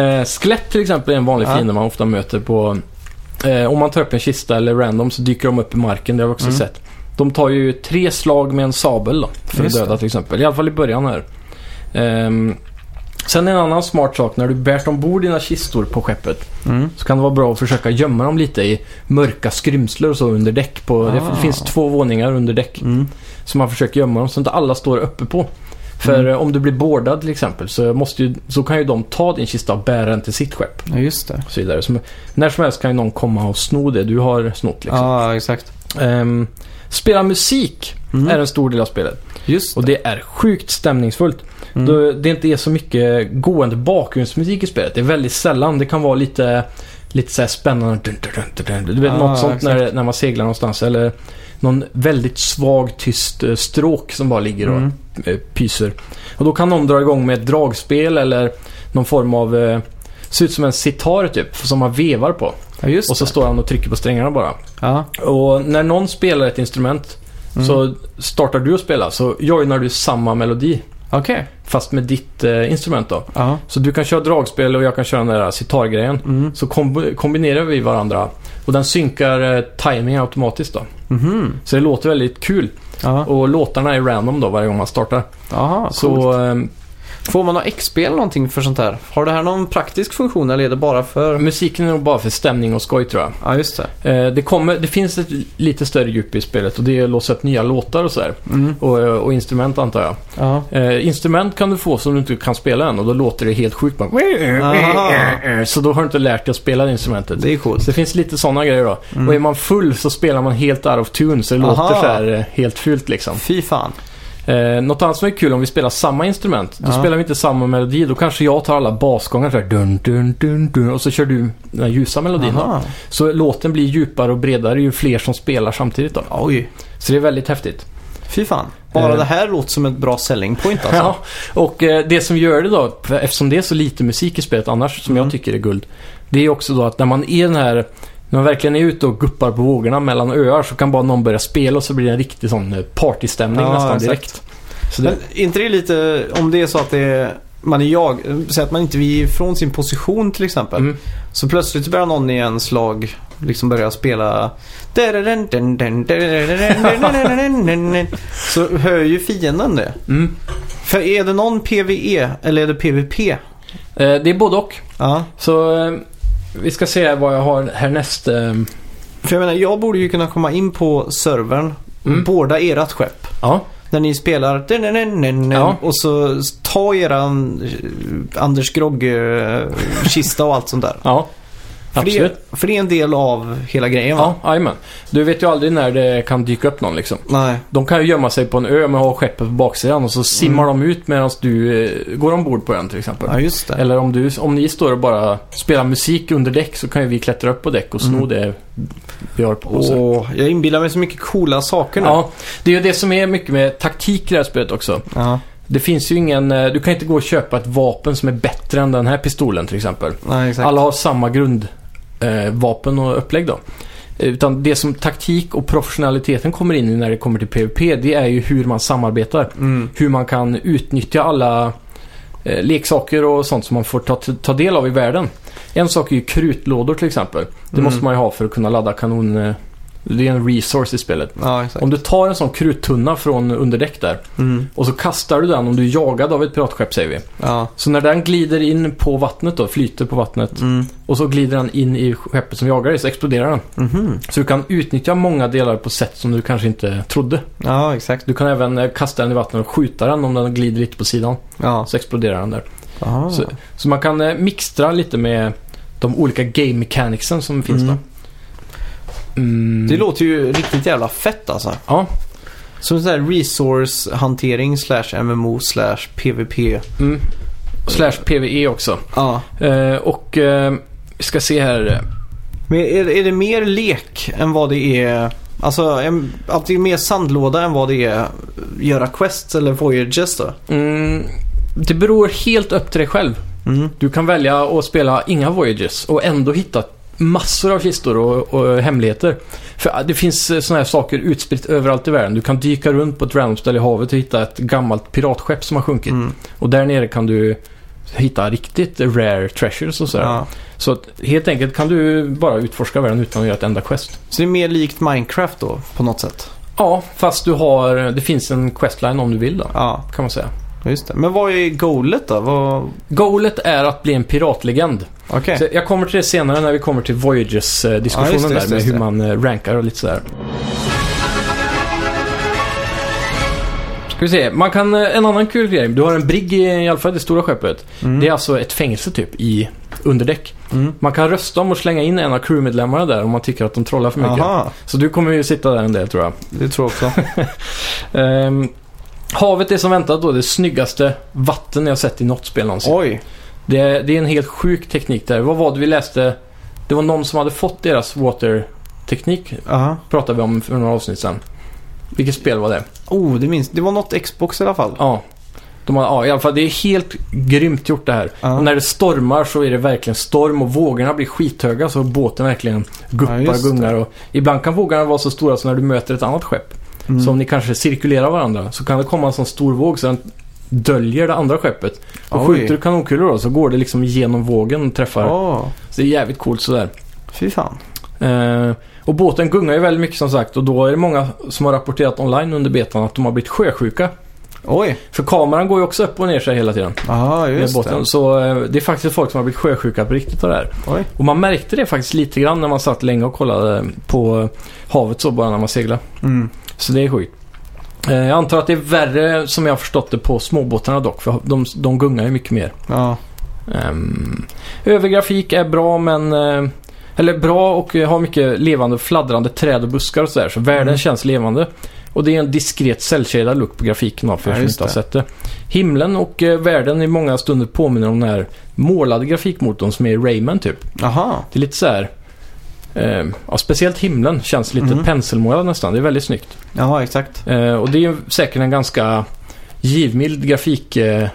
Eh, skelett till exempel är en vanlig Ja. fiende man ofta möter på... Eh, om man tar upp en kista eller random så dyker de upp i marken, det har vi också Mm. sett. De tar ju tre slag med en sabel då, för Just att döda till exempel. I alla fall i början här. Ehm, sen en annan smart sak, när du bärt ombord dina kistor på skeppet Mm. så kan det vara bra att försöka gömma dem lite i mörka skrymsler och så under däck. På, det Ah. finns två våningar under däck. Mm. Så man försöker gömma dem så inte alla står uppe på. För Mm. eh, om du blir bordad till exempel så, måste ju, så kan ju de ta din kista och bära den till sitt skepp. Ja, just det. Så vidare. Så, när som helst kan ju någon komma och sno det du har snott. Liksom. Ja, exakt. Ehm, spela musik Mm. är en stor del av spelet. Just Och det. det är sjukt stämningsfullt. Mm. Det inte är så mycket gående bakgrundsmusik i spelet. Det är väldigt sällan. Det kan vara lite, lite så spännande. Dun, dun, dun, dun, dun. Du vet, Ah, något sånt exakt. när, när man seglar någonstans. Eller någon väldigt svag, tyst eh, stråk som bara ligger och Mm. eh, pyser. Och då kan någon dra igång med ett dragspel eller någon form av... Eh, ser ut som en sitar typ, som man vevar på. Ja, just Och så det. står han och trycker på strängarna bara. Ja. Och när någon spelar ett instrument Mm. så startar du att spela så joinar du samma melodi. Okej. Fast med ditt eh, instrument då. Ja. Så du kan köra dragspel och jag kan köra den där sitargrejen. Mm. Så komb- kombinerar vi varandra. Och den synkar eh, timing automatiskt då. Mhm. Så det låter väldigt kul. Ja. Och låtarna är random då varje gång man startar. Jaha, så eh, Får man ha XP eller någonting för sånt här? Har det här någon praktisk funktion eller är det bara för... musiken är nog bara för stämning och skoj tror jag. Ja, just det. Eh, det, kommer, det finns ett lite större djup i spelet och det är att låsa upp nya låtar och sådär. Mm. Och, eh, och instrument antar jag. Ja. Eh, instrument kan du få som du inte kan spela än och då låter det helt sjukt bara. Så då har du inte lärt dig att spela det instrumentet. Det är coolt. Så det finns lite sådana grejer då. Mm. Och är man full så spelar man helt out of tune så det Aha. låter så här eh, helt fult liksom. Fy fan. Eh, något annat som är kul om vi spelar samma instrument. Då Ja. spelar vi inte samma melodi. Då kanske jag tar alla basgångar så här dun, dun, dun, dun. Och så kör du den här ljusa melodin då. Så låten blir djupare och bredare ju fler som spelar samtidigt då. Oj. Så det är väldigt häftigt. Fy fan. Bara Eh. det här låter som ett bra selling point alltså. Ja, och eh, det som gör det då, eftersom det är så lite musik i spelet annars, som Mm. jag tycker är guld. Det är också då att när man är den här, när man verkligen är ute och guppar på vågorna mellan öar så kan bara någon börja spela och så blir det en riktig sån eh, partystämning Ja, nästan exakt. direkt. Så det, Men är inte det lite, om det är så att det är, man är jag, säg att man inte vill ifrån sin position till exempel. mm, Så plötsligt börjar någon i en slag liksom börja spela Så hör ju fienden det. mm. För är det någon PVE eller är det PVP? Eh, det är både och. Ja. Så eh, vi ska se vad jag har härnäst. Eh, För jag menar, jag borde ju kunna komma in på servern Mm. båda ert skepp. ja, När ni spelar Ja. och så ta eran eh, Anders Grogg-kista och allt sånt där. ja. För det, för det är en del av hela grejen va? Ja, jajamän. Du vet ju aldrig när det kan dyka upp någon liksom. Nej. De kan ju gömma sig på en ö med ha skeppet på baksidan och så simmar de ut medan du eh, går ombord på den till exempel. Ja, just det. Eller om, du, om ni står och bara spelar musik under däck så kan ju vi klättra upp på däck och sno Mm. det vi har på oss. Åh, jag inbillar mig så mycket coola saker nu. Ja, det är ju det som är mycket med taktik i det här spelet också. Ja. Det finns ju ingen... eh, Du kan inte gå och köpa ett vapen som är bättre än den här pistolen till exempel. Nej, exakt. Alla har samma grundvapen eh, vapen och upplägg då. Eh, Utan det som taktik och professionaliteten kommer in i när det kommer till PVP, det är ju hur man samarbetar. Mm. Hur man kan utnyttja alla eh, leksaker och sånt som man får ta, ta del av i världen. En sak är ju krutlådor till exempel. Det Mm. måste man ju ha för att kunna ladda kanon... Det är en resource i spelet. Ja. Om du tar en sån kruttunna från underdäck där Mm. och så kastar du den om du är jagad av ett piratskepp säger vi. Ja. Så när den glider in på vattnet då, flyter på vattnet Mm. och så glider den in i skeppet som jagar dig så exploderar den. Mhm. Så du kan utnyttja många delar på sätt som du kanske inte trodde. Ja, exakt. Du kan även eh, kasta den i vattnet och skjuta den om den glider lite på sidan. Ja. Så exploderar den där. Aha. Så, så man kan eh, mixtra lite med de olika game mechanicsen som finns Mm. då. Mm. Det låter ju riktigt jävla fett alltså. Ja, Som sån här resource-hantering slash MMO slash PVP. mm. Slash PVE också. Ja. Eh, och eh, Vi ska se här. Men är, är det mer lek än vad det är... Alltså en, att det är mer sandlåda än vad det är göra quests eller voyages då? Mm, det beror helt upp till dig själv. Mm. Du kan välja att spela inga Voyages och ändå hitta massor av kistor och, och hemligheter. För det finns eh, sådana här saker utspritt överallt i världen. Du kan dyka runt på ett random ställe i havet och hitta ett gammalt piratskepp som har sjunkit. Mm. Och där nere kan du hitta riktigt rare treasures och sådär. Ja. Så att helt enkelt kan du bara utforska världen utan att göra ett enda quest. Så det är mer likt Minecraft då på något sätt? Ja, fast du har... Det finns en questline om du vill då, Ja, kan man säga. Just det. Men vad är goalet då? Vad... Goalet är att bli en piratlegend. Okej. Så jag kommer till det senare när vi kommer till Ja, Voyages-diskussionen just det, där just det, med just hur man eh, rankar och lite sådär. Ska vi se, man kan, eh, en annan kul grej. Du har en brigg i, i alla fall det stora skeppet. Mm. Det är alltså ett fängelse typ i underdäck. Mm. Man kan rösta om att slänga in en av crewmedlemmarna där om man tycker att de trollar för mycket. Aha, Så du kommer ju sitta där en del tror jag. det tror jag också. Ehm, havet är som väntat då det snyggaste vatten jag sett i något spel någonsin. Oj. Det, är- det är en helt sjuk teknik där. Vad var det vi läste? Det var någon som hade fått deras water-teknik. Aha. Pratade vi om för några avsnitt sedan. Vilket spel var det? Oh, det minns Det var något Xbox i alla fall. Ja. De har, ja, i alla fall det är helt grymt gjort det här. Ja. Och när det stormar så är det verkligen storm och vågorna blir skithöga så båten verkligen guppar Ja, och det. gungar. Och ibland kan vågorna vara så stora som när du möter ett annat skepp. Mm. Så om ni kanske cirkulerar varandra så kan det komma en sån stor våg så den döljer det andra skeppet. Och Oj. skjuter du kanonkulor då så går det liksom igenom vågen och träffar. Åh, Så det är jävligt coolt sådär. fy fan. Eh, och båten gungar ju väldigt mycket som sagt och då är det många som har rapporterat online under betan att de har blivit sjösjuka. Oj. För kameran går ju också upp och ner sig hela tiden. Aha, Med just båten. det. Så eh, det är faktiskt folk som har blivit sjösjuka på riktigt av det här. Oj. Och man märkte det faktiskt lite grann när man satt länge och kollade på havet så bara när man seglade. Mm. Så det är sjukt. Eh, jag antar att det är värre som jag har förstått det på småbåtarna dock. För de, de gungar ju mycket mer. Ja. Um, övrig grafik är bra men... eh, eller bra och har mycket levande fladdrande träd och buskar och sådär. Så världen Mm. känns levande. Och det är en diskret cellshaded look på grafiken då, för er Ja, som inte har sett det. Himlen och eh, världen i många stunder påminner om den här målade grafikmotorn som är Rayman typ. Aha. Det är lite så här... Eh, ja, speciellt himlen känns lite Mhm. penselmålad nästan. Det är väldigt snyggt. Jaha, exakt. Eh, och det är ju säkert en ganska givmild grafikval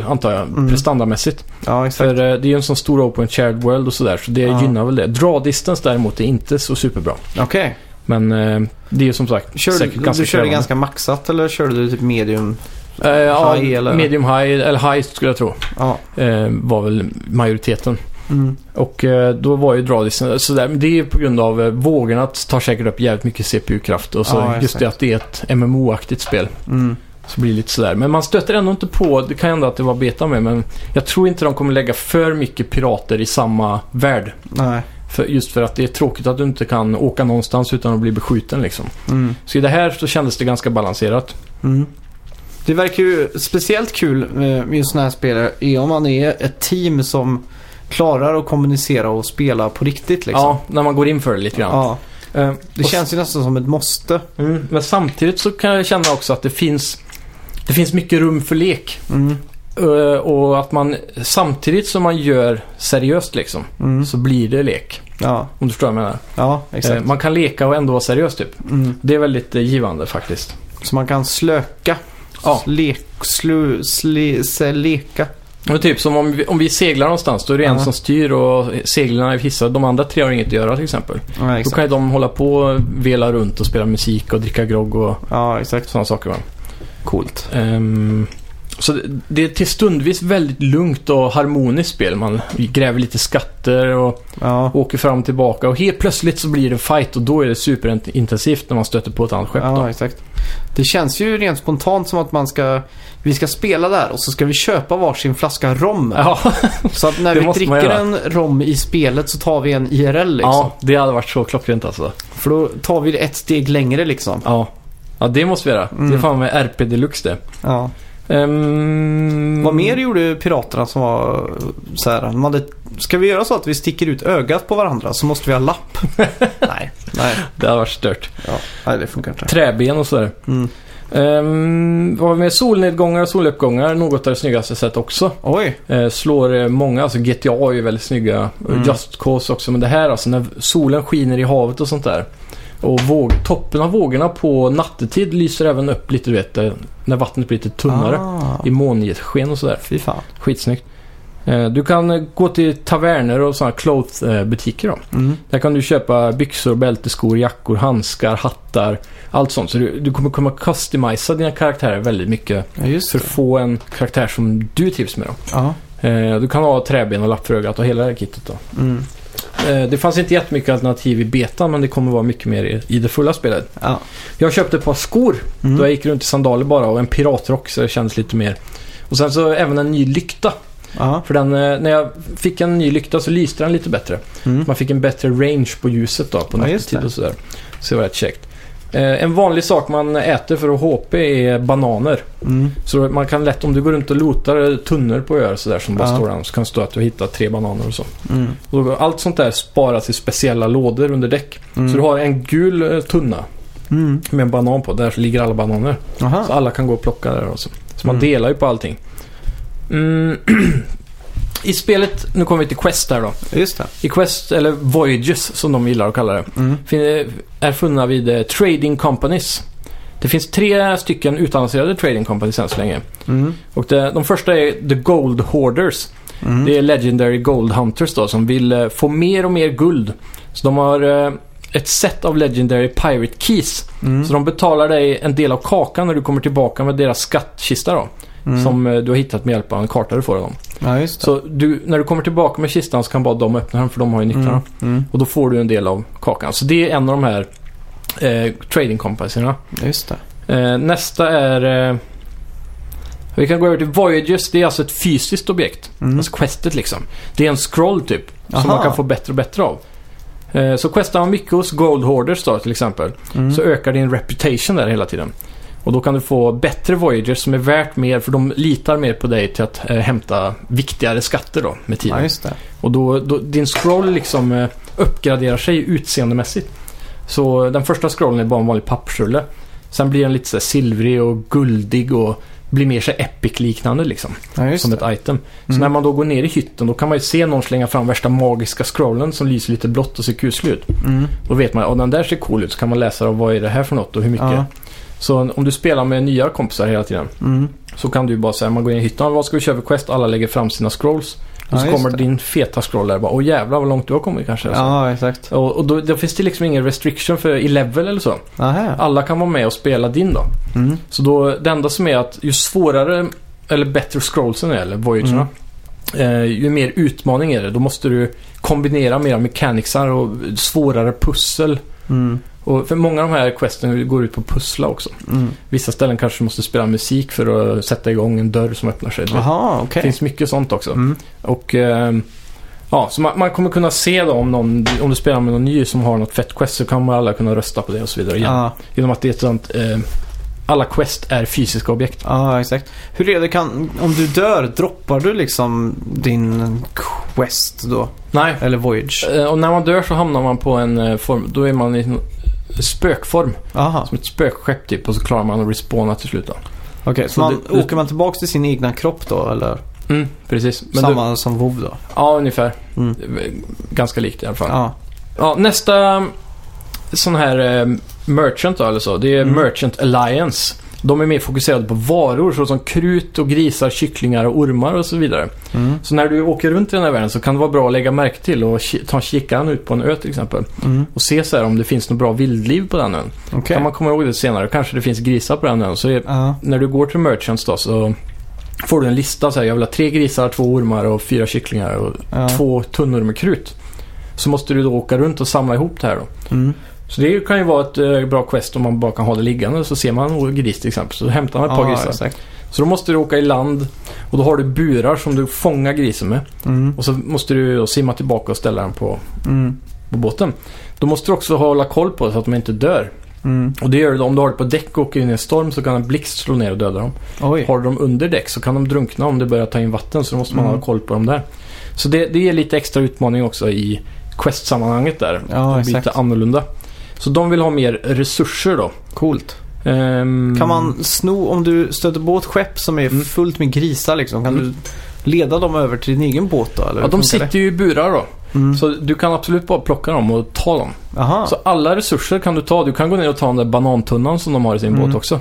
eh, antar jag, Mm. prestandamässigt. Ja, exakt. För eh, det är ju en sån stor open shared world och sådär, så det Ja. gynnar väl det. Draw distance däremot är inte så superbra. Okej. Men eh, det är ju som sagt Kör, säkert du, ganska du körde krävande. ganska maxat eller körde du typ medium? Eh, ja, high eller? medium high, eller high skulle jag tro, Ja. var väl majoriteten. Mm. Och eh, då var ju draw distance sådär, men det är på grund av eh, vågorna tar säkert upp jävligt mycket CPU-kraft och så Ja, just det att det är ett MMO-aktigt spel. Mm. Så blir det lite sådär. Men man stöter ändå inte på, det kan hända att det var beta med, men jag tror inte de kommer lägga för mycket pirater i samma värld. Nej. För, just för att det är tråkigt att du inte kan åka någonstans utan att bli beskjuten liksom. Mm. Så i det här så kändes det ganska balanserat. Mm. Det verkar ju speciellt kul eh, med just sådana här spelare är om man är ett team som klarar att kommunicera och spela på riktigt liksom. Ja, när man går in för det lite grann. Ja, Eh, det känns ju nästan som ett måste. Mm, men samtidigt så kan jag känna också att det finns, det finns mycket rum för lek. Mm. Eh, och att man samtidigt som man gör seriöst liksom, Mm. så blir det lek. Ja, Om du förstår vad jag menar. ja Eh, exakt. man kan leka och ändå vara seriös typ. Mm. Det är väldigt givande faktiskt. Så man kan slöka. Ja. Lek, slu, sle, se, leka. Men typ som om vi, om vi seglar någonstans, då är det en som styr och seglarna är hissade. De andra tre har inget att göra till exempel. Ja, Då exakt. kan ju de hålla på och vela runt och spela musik och dricka grogg och Ja, exakt. sådana saker. Va? Coolt. Ehm, så det, är till stundvis väldigt lugnt och harmoniskt spel. Man gräver lite skatter och Ja, åker fram och tillbaka. Och helt plötsligt så blir det fight och då är det superintensivt när man stöter på ett annat skepp. ja exakt. Det känns ju rent spontant som att man ska... Vi ska spela där och så ska vi köpa varsin flaska rom. Ja, Så att när vi dricker en rom i spelet så tar vi en IRL liksom. ja, det hade varit så klockrent alltså. För då tar vi det ett steg längre liksom. Ja, ja det måste vi göra. Det är Mm. fan med RP Deluxe det. Ja. Ehm, Vad mer gjorde piraterna som var så här, de hade, Ska vi göra så att vi sticker ut ögat på varandra så måste vi ha lapp? nej, nej. Det hade varit stört. Ja, nej, det funkar inte. Träben och sådär. Mm. Um, vad har vi med solnedgångar och soluppgångar, något av det snyggaste sett också. Oj. Eh, slår eh, många, alltså GTA är ju väldigt snygga. Mm. Just Cause också. Men det här alltså när solen skiner i havet och sånt där. Och våg, toppen av vågorna på nattetid lyser även upp lite, du vet, eh, när vattnet blir lite tunnare. Ah, I månsken och sådär. fy fan. Skitsnyggt. Eh, Du kan eh, gå till taverner och sådana cloth-butiker då. Mm. Där kan du köpa byxor, bälteskor, jackor, handskar, hattar. Allt sånt. Så du, du kommer kunna customisa dina karaktärer väldigt mycket. Ja, För att få en karaktär som du trivs med. Då. Eh, Du kan ha träben och lapp för ögat och hela det här kittet då. Mm. Eh, Det fanns inte jättemycket alternativ i betan men det kommer vara mycket mer i, det fulla spelet. Ja. Jag köpte ett par skor Mm. då jag gick runt i sandaler bara och en piratrock så det kändes lite mer. Och sen så även en ny lykta. Ja. För den, eh, när jag fick en ny lykta så lyste den lite bättre. Mm. Man fick en bättre range på ljuset då på Ja, nattetid och sådär. Så det var rätt käckt. Eh, En vanlig sak man äter för att HP är bananer. Mm. Så man kan lätt, om du går runt och lotar tunnor på öar sådär som bara Ja. står där, så kan det stå att du har hittat tre bananer och så. Mm. Och allt sånt där sparas i speciella lådor under däck. Mm. Så du har en gul eh, tunna Mm. med en banan på. Där ligger alla bananer. Så Aha. alla kan gå och plocka där också. Så man Mm. delar ju på allting. I spelet, nu kommer vi till Quest här då. Just det. I Quest, eller Voyages som de gillar att kalla det, Mm. är funna vid eh, Trading Companies. Det finns tre stycken utannonserade Trading Companies än så länge. Mm. Och det, de första är The Gold Hoarders. Mm. Det är Legendary Gold Hunters då som vill eh, få mer och mer guld. Så de har eh, ett set av Legendary Pirate Keys. Mm. Så de betalar dig en del av kakan när du kommer tillbaka med deras skattkista då. Mm. Som eh, du har hittat med hjälp av en karta du får av dem. Ja. Så du, när du kommer tillbaka med kistan så kan bara de öppna den för de har ju nycklarna. Mm. Mm. Och då får du en del av kakan. Så det är en av de här eh, trading companiesarna. Just. Eh, nästa är... Eh, vi kan gå över till Voyages. Det är alltså ett fysiskt objekt. Mm. Alltså questet liksom. Det är en scroll typ. Aha. Som man kan få bättre och bättre av. Eh, så questar man mycket hos Gold Hoarders då till exempel. Mm. Så ökar din reputation där hela tiden. Och då kan du få bättre Voyagers som är värt mer för de litar mer på dig till att eh, hämta viktigare skatter då med tiden. Ja, just det. Och då, då din scroll liksom eh, uppgraderar sig utseendemässigt. Så den första scrollen är bara en vanlig pappsrulle. Sen blir den lite så silvrig och guldig och blir mer så epic-liknande liksom. Ja, som ett item. Så Mm. när man då går ner i hytten då kan man ju se någon slänga fram värsta magiska scrollen som lyser lite blått och ser kuslig ut. Mm. Då vet man att den där ser cool ut så kan man läsa då, vad är det här för något och hur mycket. Ja. Så om du spelar med nya kompisar hela tiden Mm. så kan du bara säga, man går in i hytten, vad ska vi köra för quest? Alla lägger fram sina scrolls. Och Ja, så kommer det. din feta scroll där och bara, åh jävlar vad långt du har kommit kanske. Ja, exakt. Och, och då, då finns det liksom ingen restriction för i level eller så. Aha. Alla kan vara med och spela din då. Mm. Så då, det enda som är att ju svårare eller bättre scrollsen är, eller voyagerna, eh, ju mer utmaning är det. Då måste du kombinera mera mechanicsar och svårare pussel. Mm. Och för många av de här questen går ut på att pussla också. Mm. Vissa ställen kanske måste spela musik för att sätta igång en dörr som öppnar sig. Det Jaha, okej. finns mycket sånt också. Mm. Och ehm, ja, så man, man kommer kunna se då om någon, om du spelar med någon ny som har något fett quest så kommer alla kunna rösta på det och så vidare igen. Ja, Genom att det är ett sånt, eh, alla quest är fysiska objekt. ja, exakt. Hur är det, kan, om du dör, droppar du liksom din quest då? Nej, Eller voyage? eh, och när man dör så hamnar man på en eh, form, då är man i spökform. Aha, Som ett spökskepp typ och så klarar man att respawna till slut då. okej. Så Så man, det- åker man tillbaks till sin egna kropp då, eller? Mm, precis. Men Samma som WoW då? Du, ja, ungefär. Mm. Ganska likt i alla fall. Ja. Ja, nästa sån här eh, merchant då, eller så. Det är Mm. Merchant Alliance. De är mer fokuserade på varor såsom krut och grisar, kycklingar och ormar och så vidare. Mm. Så när du åker runt i den här världen så kan det vara bra att lägga märke till och ta en kikaren ut på en ö till exempel. Mm. Och se så här om det finns något bra vildliv på den ön. Okej. Kan man komma ihåg det senare. Kanske det finns grisar på den ön. Så är, Ja. när du går till Merchants då så får du en lista. Så här, jag vill ha tre grisar, två ormar och fyra kycklingar och Ja. två tunnor med krut. Så måste du då åka runt och samla ihop det här då. Mm. Så det kan ju vara ett eh, bra quest om man bara kan ha det liggande. Så ser man en gris till exempel. Så hämtar man ett par Ja, grisar. exakt. Så då måste du åka i land och då har du burar som du fångar grisen med. Mm. Och så måste du simma tillbaka och ställa den på, Mm. på båten. Då måste du också hålla koll på så att de inte dör. Mm. Och det gör du om du har det på däck och åker in i en storm så kan en blixt slå ner och döda dem. Oj. Har du dem under däck så kan de drunkna om det börjar ta in vatten så då måste man Mm. ha koll på dem där. Så det, det är lite extra utmaning också i quest-sammanhanget där. Ja, det lite annorlunda. Så de vill ha mer resurser då. Coolt. Ehm, Kan man sno, om du stöter på ett skepp som är Mm. fullt med grisar liksom, kan Mm. du leda dem över till din egen båt då? Eller Ja, de sitter ju i burar då. det? Mm. Så du kan absolut bara plocka dem och ta dem. Aha. Så alla resurser kan du ta. Du kan gå ner och ta den där banantunnan som de har i sin Mm. båt också.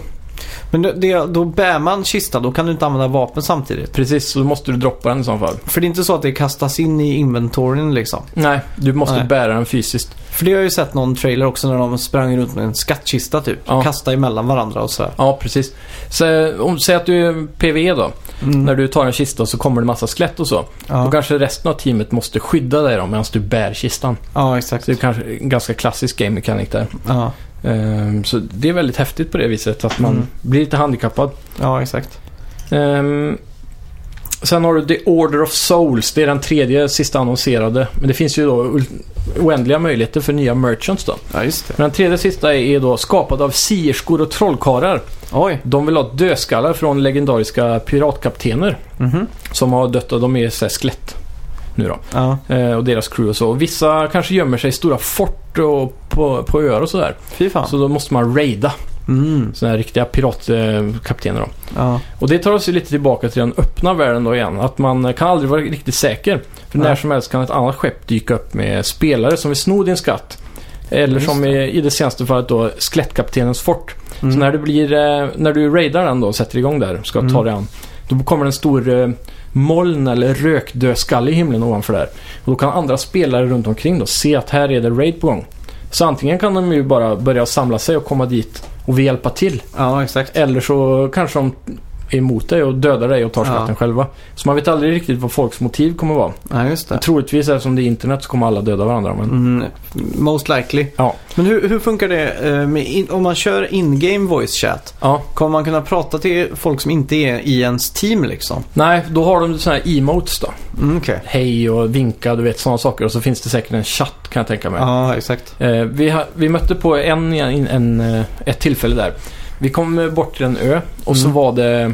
Men det, då bär man kista, då kan du inte använda vapen samtidigt. Precis, så då måste du droppa den i så fall. För det är inte så att det kastas in i inventoryn liksom. Nej, du måste Nej. bära den fysiskt. För det har jag ju sett någon trailer också när de sprang runt med en skattkista typ. Ja. Kasta emellan varandra och sådär. Ja, precis. Så, om, säg att du är PVE då. Mm. När du tar en kista så kommer det massa skelett och så. Då Ja. kanske resten av teamet måste skydda dig då medan du bär kistan. ja, exakt. Så det är kanske en ganska klassisk game mechanic där. Ja. Ehm, så det är väldigt häftigt på det viset att man Mm. blir lite handikappad. ja, exakt. Ehm, sen har du The Order of Souls. Det är den tredje sista annonserade. Men det finns ju då oändliga möjligheter för nya merchants då. Ja, just det. Men den tredje sista är då skapad av sierskor och trollkarlar. Oj. De vill ha dödskallar från legendariska piratkaptener Mhm. som har dött och de är så här skelett nu då. Ja. Eh, och deras crew och så. Och vissa kanske gömmer sig i stora fort och på, på öar och sådär. Fy fan. Så då måste man raida Mm. sådana här riktiga piratkaptener då. Ja. Och det tar oss ju lite tillbaka till den öppna världen då igen. Att man kan aldrig vara riktigt säker. För Nej. när som helst kan ett annat skepp dyka upp med spelare som vill sno din skatt. Eller som i, i det senaste fallet då skelettkaptenens fort. Mm. Så när, det blir, eh, när du raidar den då och sätter igång där, ska Mm. ta dig an. Då kommer en stor eh, moln eller rökdödskalle i himlen ovanför där. Och då kan andra spelare runt omkring då se att här är det raid på gång. Så antingen kan de ju bara börja samla sig och komma dit och vill hjälpa till. Ja, exakt. Eller så kanske de emot dig och dödar dig och tar Ja. skatten själva. Så man vet aldrig riktigt vad folks motiv kommer vara. Ja, just det. Troligtvis eftersom det är internet så kommer alla döda varandra. Men... Mm, most likely. Ja. Men hur, hur funkar det eh, in, om man kör in-game voice chat? ja. Kommer man kunna prata till folk som inte är i ens team liksom? Nej, då har de sådana här emotes då. Mm, Okej. Hej och vinka, du vet sådana saker. Och så finns det säkert en chatt kan jag tänka mig. Ja, exakt. Eh, vi, vi mötte på en, en, en, eh, ett tillfälle där. Vi kom eh, bort till en ö och så Mm. var det...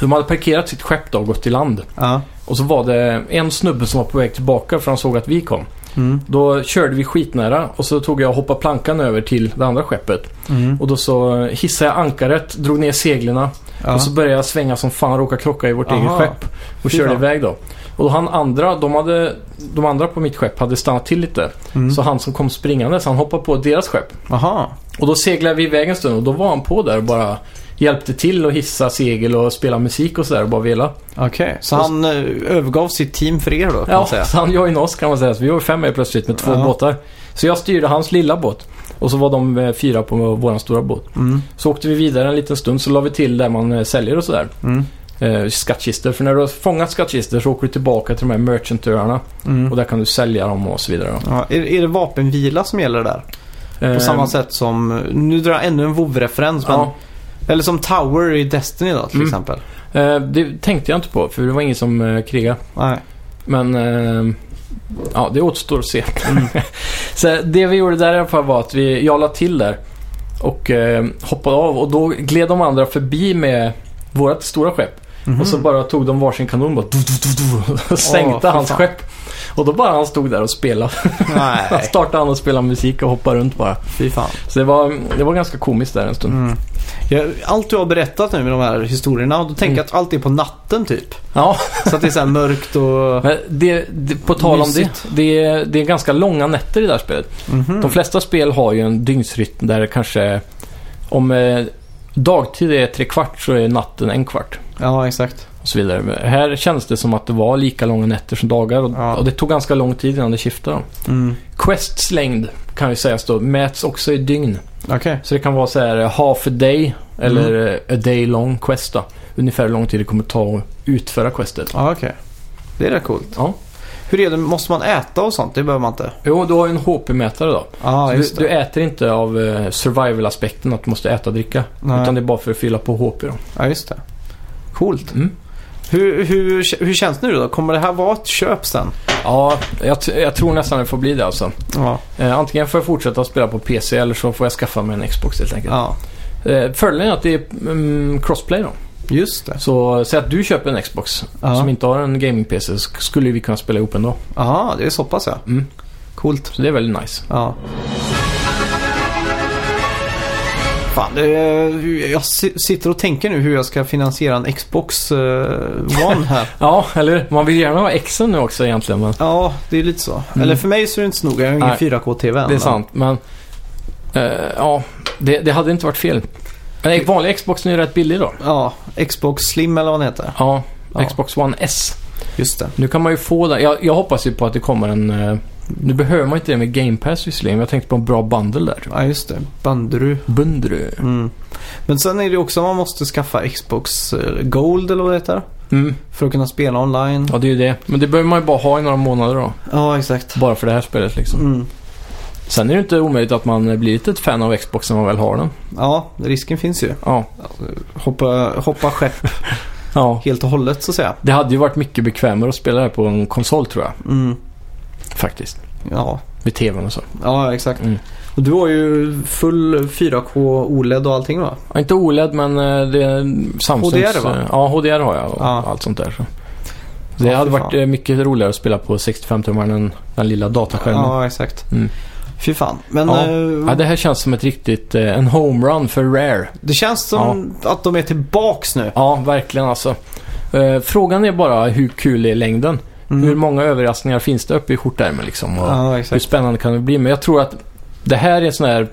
De hade parkerat sitt skepp då och gått i land. Ja. Och så var det en snubbe som var på väg tillbaka för han såg att vi kom. Mm. Då körde vi skitnära och så tog jag och hoppade plankan över till det andra skeppet. Mm. Och då så hissade jag ankaret, drog ner seglen Ja. och så började jag svänga som fan, råka krocka i vårt Aha. eget skepp. Och Fy körde fan. iväg då. Och han andra, de, hade, de andra på mitt skepp hade stannat till lite. Mm. Så han som kom springande, så han hoppade på deras skepp. Aha. Och då seglade vi iväg en stund och då var han på där och bara hjälpte till att hissa segel och spela musik och sådär och bara vela. Okej. Så Och- han eh, övergav sitt team för er då kan Ja, man säga? så han joinade oss kan man säga. Så vi var fem med plötsligt med två Ja. båtar. Så jag styrde hans lilla båt. Och så var de eh, fyra på vår stora båt. Mm. Så åkte vi vidare en liten stund så la vi till där man eh, säljer och sådär. Mm. Eh, skattkistor. För när du har fångat skattkistor så åker du tillbaka till de här merchantöarna. Mm. Och där kan du sälja dem och så vidare. Ja, är, är det vapenvila som gäller där? På Eh, samma sätt som, nu drar jag ännu en WoW-referens men, Ja, eller som Tower i Destiny då till Mm. exempel. eh, det tänkte jag inte på för det var ingen som eh, krigade. Nej. Men eh, ja, det återstår att se. Mm. så det vi gjorde där i alla fall var att vi, jag la till där och eh, hoppade av och då gled de andra förbi med vårt stora skepp. Mhm. Och så bara tog de varsin kanon bara, du, du, du, du, och sänkte fy hans fan. skepp. Och då bara han stod där och spelade. Nej, startade han och spelade musik och hoppade runt bara. fy fan. Så det var, det var ganska komiskt där en stund. Mm. Ja, allt du har berättat nu med de här historierna, då tänker Mm. jag att allt är på natten typ. Ja, Så att det är så mörkt och... men det, det, på tal om det. Det är, det är ganska långa nätter i det här spelet. Mhm. De flesta spel har ju en dygnsrytm där det kanske om eh, dagtid är tre kvart så är natten en kvart. Ja, exakt. Och så vidare. Här känns det som att det var lika långa nätter som dagar och, Ja. och det tog ganska lång tid innan det skiftade. Mm. Quests längd kan ju sägas då mäts också i dygn. Okej. Så det kan vara så här eh, half a day eller eh, a day long quest då. Ungefär hur lång tid det kommer ta att utföra questet. Ja, okej. Det är rätt coolt. Ja. Hur är det, måste man äta och sånt? Det behöver man inte. Jo, du har ju en HP-mätare då. Just du, du äter inte av eh, survival-aspekten att du måste äta och dricka. Nej. Utan det är bara för att fylla på HP då. Ja, just det. Coolt. Mm. Hur, hur, hur känns det nu då? Kommer det här vara ett köp sen? Ja, jag, jag tror nästan det får bli det alltså. Ja. Eh, antingen får jag fortsätta spela på PC eller så får jag skaffa mig en Xbox helt enkelt. Ja, Eh, fördelen är att det är mm, crossplay då. just det. Så säg att du köper en Xbox Ja. som inte har en gaming-PC så sk- skulle vi kunna spela ihop ändå. Ja, det är så pass ja. Mm. Coolt. Så det är väldigt nice. Ja. Fan, det, jag si- sitter och tänker nu hur jag ska finansiera en Xbox eh, One här. Ja, eller? Man vill gärna ha Xen nu också egentligen, men ja, det är lite så. Mm. Eller för mig så är det inte så noga. Jag har ingen Nej, 4K-TV än. det är sant. Men eh, ja, det, det hade inte varit fel. Men vanlig Xbox är ju rätt billig då. Ja, Xbox Slim eller vad den heter. Ja, Ja. Xbox One S. Just det. Nu kan man ju få det. Jag, jag hoppas ju på att det kommer en... eh, nu behöver man inte det med Game Pass visserligen, men jag tänkte på en bra bundle där. Ja, just det. Bandru. Bundru. Mm. Men sen är det också att man måste skaffa Xbox eh, Gold eller vad det heter. Mm. För att kunna spela online. Ja, det är ju det. Men det behöver man ju bara ha i några månader då. Ja, exakt. Bara för det här spelet liksom. Mm. Sen är det inte omöjligt att man blir ett fan av Xbox när man väl har den. Ja, risken finns ju. Ja. Hoppa, hoppa skepp ja. helt och hållet så att säga. Det hade ju varit mycket bekvämare att spela det här på en konsol tror jag. Mm. Faktiskt. Ja. Med tvn och så. ja, exakt. Mm. Och du har ju full 4K OLED och allting va? Ja, inte OLED men eh, det är Samsungs... HDR, va? eh, Ja, HDR har jag och Ja. allt sånt där. Så. Det Ja, hade varit fan. eh, mycket roligare att spela på 65-tummaren än den lilla dataskärmen. Ja, exakt. Mm. Fy fan. Men Ja. eh, Ja, det här känns som ett riktigt... En homerun för Rare. det känns som att de är tillbaks nu. Ja, verkligen alltså. Frågan är bara hur kul är längden? Mm. Hur många överraskningar finns det uppe i skjortärmen liksom? Och Ja, hur spännande kan det bli? Men jag tror att det här är en sån här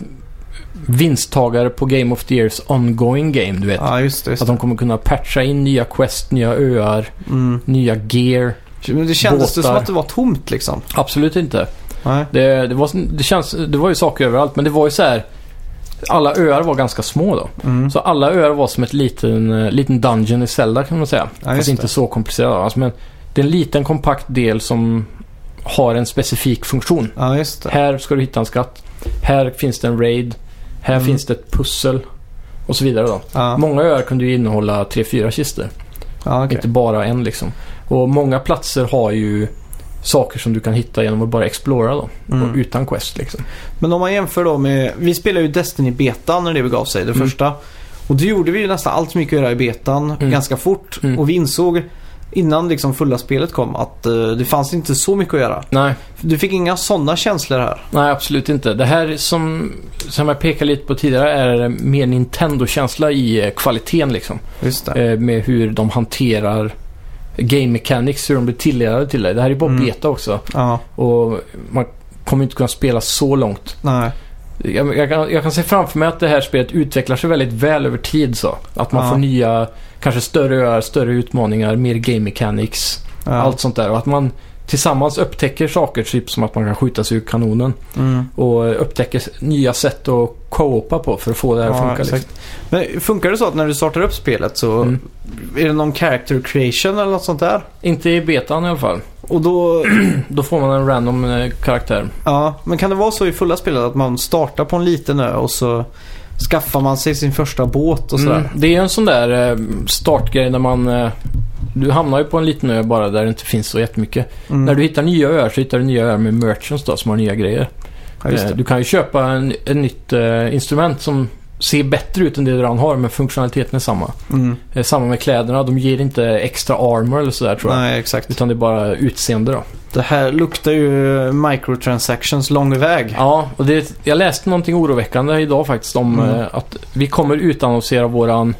vinsttagare på Game of the Years ongoing game, du vet. Ja, just det. Just Att det. de kommer kunna patcha in nya quest, nya öar, Mm. nya gear. Men det kändes det som Båtar. att det var tomt liksom. Absolut inte. Nej. Det, det, var, det, känns, det var ju saker överallt, men det var ju så här. Alla öar var ganska små då. Mm. Så alla öar var som ett liten, eh, liten dungeon i Zelda kan man säga. Ja, Fast inte så komplicerat. Alltså, men det är en liten kompakt del som har en specifik funktion. Ja. Här ska du hitta en skatt. Här finns det en raid. Här Mm. finns det ett pussel. Och så vidare då. Ja, Många öar kunde ju innehålla tre fyra kistor. ja okej. Inte bara en liksom. Och många platser har ju saker som du kan hitta genom att bara explora då. Mm. Utan quest liksom. Men om man jämför då med... Vi spelade ju Destiny betan när det begav sig, det Mm. första. Och då gjorde vi ju nästan allt som gick att göra i betan Mm. ganska fort. Mm. Och vi insåg innan liksom fulla spelet kom att eh, det fanns inte så mycket att göra. Nej, Du fick inga sådana känslor här. nej absolut inte. Det här som, som jag pekade lite på tidigare är mer Nintendo-känsla i eh, kvaliteten liksom. Just det. Eh, med hur de hanterar game mechanics, hur de blir tilldelade till det. Det här är bara Mm. beta också. Ja, Och man kommer inte kunna spela så långt. nej. Jag, jag, kan, jag kan se framför mig att det här spelet utvecklar sig väldigt väl över tid så. Att man Ja. får nya, kanske större öar, större utmaningar, mer game mechanics. Ja. Allt sånt där. Och att man tillsammans upptäcker saker, typ som att man kan skjuta sig ur kanonen. Mm. Och upptäcker nya sätt att co-opa på för att få det här att Ja, funka. Liksom. Men funkar det så att när du startar upp spelet så Mm. är det någon character creation eller något sånt där? Inte i betan i alla fall. Och då, Då får man en random eh, karaktär. ja, men kan det vara så i fulla spelet att man startar på en liten ö och så skaffar man sig sin första båt och sådär? Mm, det är en sån där eh, startgrej när man... Eh, du hamnar ju på en liten ö bara där det inte finns så jättemycket. Mm. När du hittar nya öar så hittar du nya öar med merchants då som har nya grejer. ja, Eh. Du kan ju köpa en, en nytt instrument som ser bättre ut än det redan har men funktionaliteten är samma. Mm. Eh, samma med kläderna, de ger inte extra armor eller sådär tror jag. Nej, exakt. Utan det är bara utseende då. Det här luktar ju microtransactions lång väg. Ja, och det, jag läste någonting oroväckande idag faktiskt om Mm. eh, att vi kommer utannonsera våran...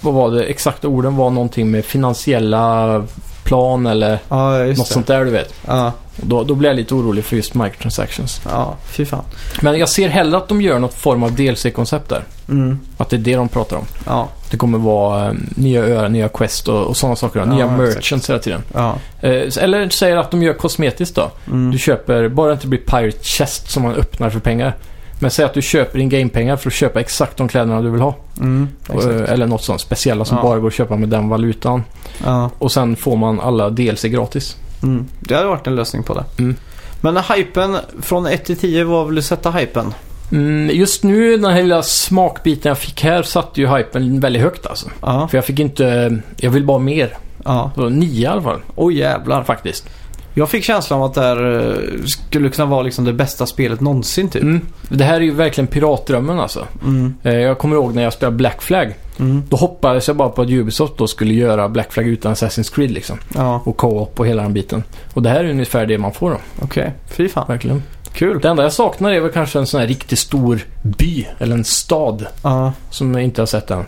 Vad var det? Exakta orden var någonting med finansiella plan eller Ja, något det. sånt där du vet. Ja, Då, då blir jag lite orolig för just microtransactions. ja, fy fan. Men jag ser hellre att de gör något form av DLC-koncept där. Mm. Att det är det de pratar om. Ja, Det kommer vara eh, nya öar, nya quest och, och sådana saker. Då. Ja, nya exakt. merchants hela tiden. ja. Eh, eller säger att de gör kosmetiskt då. Mm. Du köper, bara det inte blir Pirate Chest som man öppnar för pengar. Men säg att du köper in gamepengar för att köpa exakt de kläderna du vill ha. Mm. Exakt. Eh, Eller något sånt speciella som Ja. bara går att köpa med den valutan. Ja. Och sen får man alla DLC gratis. Mm. Det hade varit en lösning på det. Mm. Men hypen från 1 till 10, vad vill du sätta hypen? Mm, just nu, den här lilla smakbiten jag fick här, satte ju hypen väldigt högt alltså. Ja. För jag fick inte... Jag vill bara mer. Ja. Så nio i alla fall, Oj jävlar. faktiskt. Jag fick känslan av att det här eh, skulle kunna vara liksom det bästa spelet någonsin typ. Mm. Det här är ju verkligen piratdrömmen alltså. Mm. Eh, Jag kommer ihåg när jag spelade Black Flag. Mm. Då hoppades jag bara på att Ubisoft då skulle göra Black Flag utan Assassin's Creed liksom. Ja, Och co-op och hela den biten. Och det här är ungefär det man får då. okej. Fy fan. Verkligen. Kul. Det enda jag saknar är väl kanske en sån här riktigt stor by eller en stad Ja, som jag inte har sett än.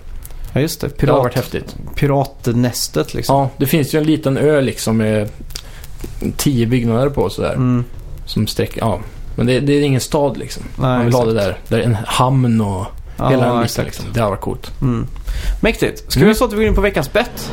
ja just det. Det har varit Pirat, häftigt. piratnästet liksom. Ja, det finns ju en liten ö liksom med tio byggnader på sådär. Mm. Som sträcker, ja. Men det, det är ingen stad liksom. Nej, Man vill ha det exakt. där. Där är en hamn och Ja, hela den biten exakt. liksom. Det har varit coolt. Mm. Mäktigt. Ska Mm. vi så att vi går in på veckans bett?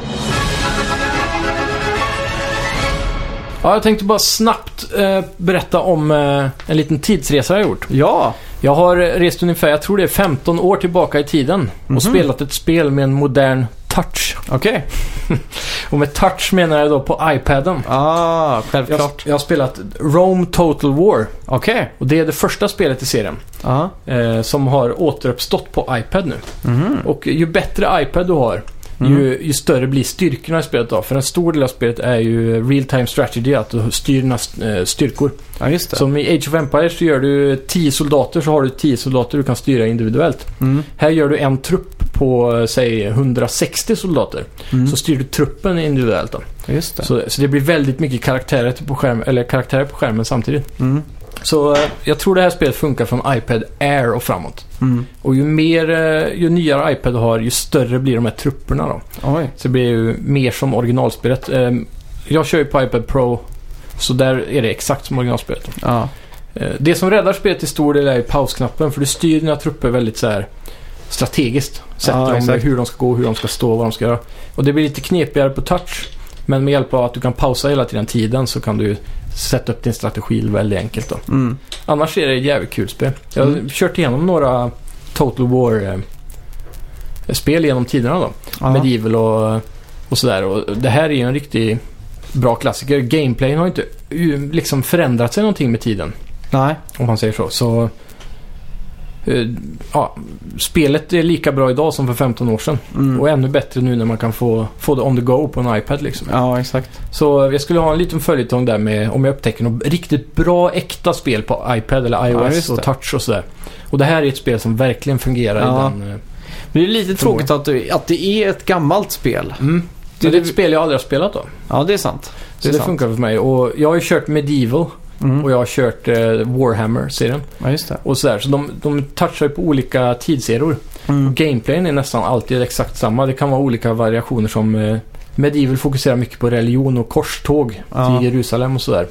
Ja, jag tänkte bara snabbt eh, berätta om eh, en liten tidsresa jag har gjort. Ja. Jag har rest ungefär, jag tror det är 15 år tillbaka i tiden och Mhm. spelat ett spel med en modern touch. Okej. Och med touch menar jag då på iPaden. Ah, Jag, självklart. jag har spelat Rome Total War Okej. och det är det första spelet i serien Ja. eh, som har återuppstått på iPad nu. Mhm. Och ju bättre iPad du har, ju, ju större blir styrkorna i spelet då. För en stor del av spelet är ju real time strategy, att du styr dina eh, styrkor. Ja, just det. Som i Age of Empires så gör du 10 soldater så har du 10 soldater du kan styra individuellt. Mm. Här gör du en trupp på, eh, säg 160 soldater. Mm. Så styr du truppen individuellt då. Just det. Så, så det blir väldigt mycket karaktärer på, skärm, eller karaktärer på skärmen samtidigt. Mm. Så eh, jag tror det här spelet funkar från iPad Air och framåt. Mm. Och ju mer, eh, ju nyare iPad har, ju större blir de här trupperna då. Oj. Så det blir ju mer som originalspelet. Eh, Jag kör ju på iPad Pro, så där är det exakt som originalspelet. Ja. Det som räddar spelet till stor del är pausknappen, för du styr dina trupper väldigt så här strategiskt. Sätter Ja, dem hur de ska gå, hur de ska stå, vad de ska göra. Och det blir lite knepigare på touch. Men med hjälp av att du kan pausa hela tiden tiden så kan du sätta upp din strategi väldigt enkelt då. Mm. Annars är det ett jävligt kul spel. Jag har Mm. kört igenom några Total War-spel genom tiderna då. Ja. Medieval och, och sådär. Och det här är ju en riktigt bra klassiker. Gameplayen har inte liksom förändrat sig någonting med tiden. Nej. Om man säger så. Så eh, ja, spelet är lika bra idag som för 15 år sedan. Mm. Och ännu bättre nu när man kan få, få det on the go på en iPad liksom. Ja, exakt. Så jag skulle ha en liten följetong där med om jag upptäcker något riktigt bra äkta spel på iPad eller Ja, iOS just och touch och sådär. Och det här är ett spel som verkligen fungerar Ja. i den... eh, Men det är lite tråkigt att, det- att det är ett gammalt spel. Mm. Det- är ett spel jag aldrig har spelat då. Ja, det är sant. Så Det är det sant. funkar för mig. Och jag har ju kört Medieval Mm. och jag har kört eh, Warhammer-serien. Ja, just det. Och sådär. Så de, de touchar ju på olika tidseror. Mm. Gameplayen är nästan alltid exakt samma. Det kan vara olika variationer som eh, Medieval fokuserar mycket på religion och korståg Ja. till Jerusalem och sådär.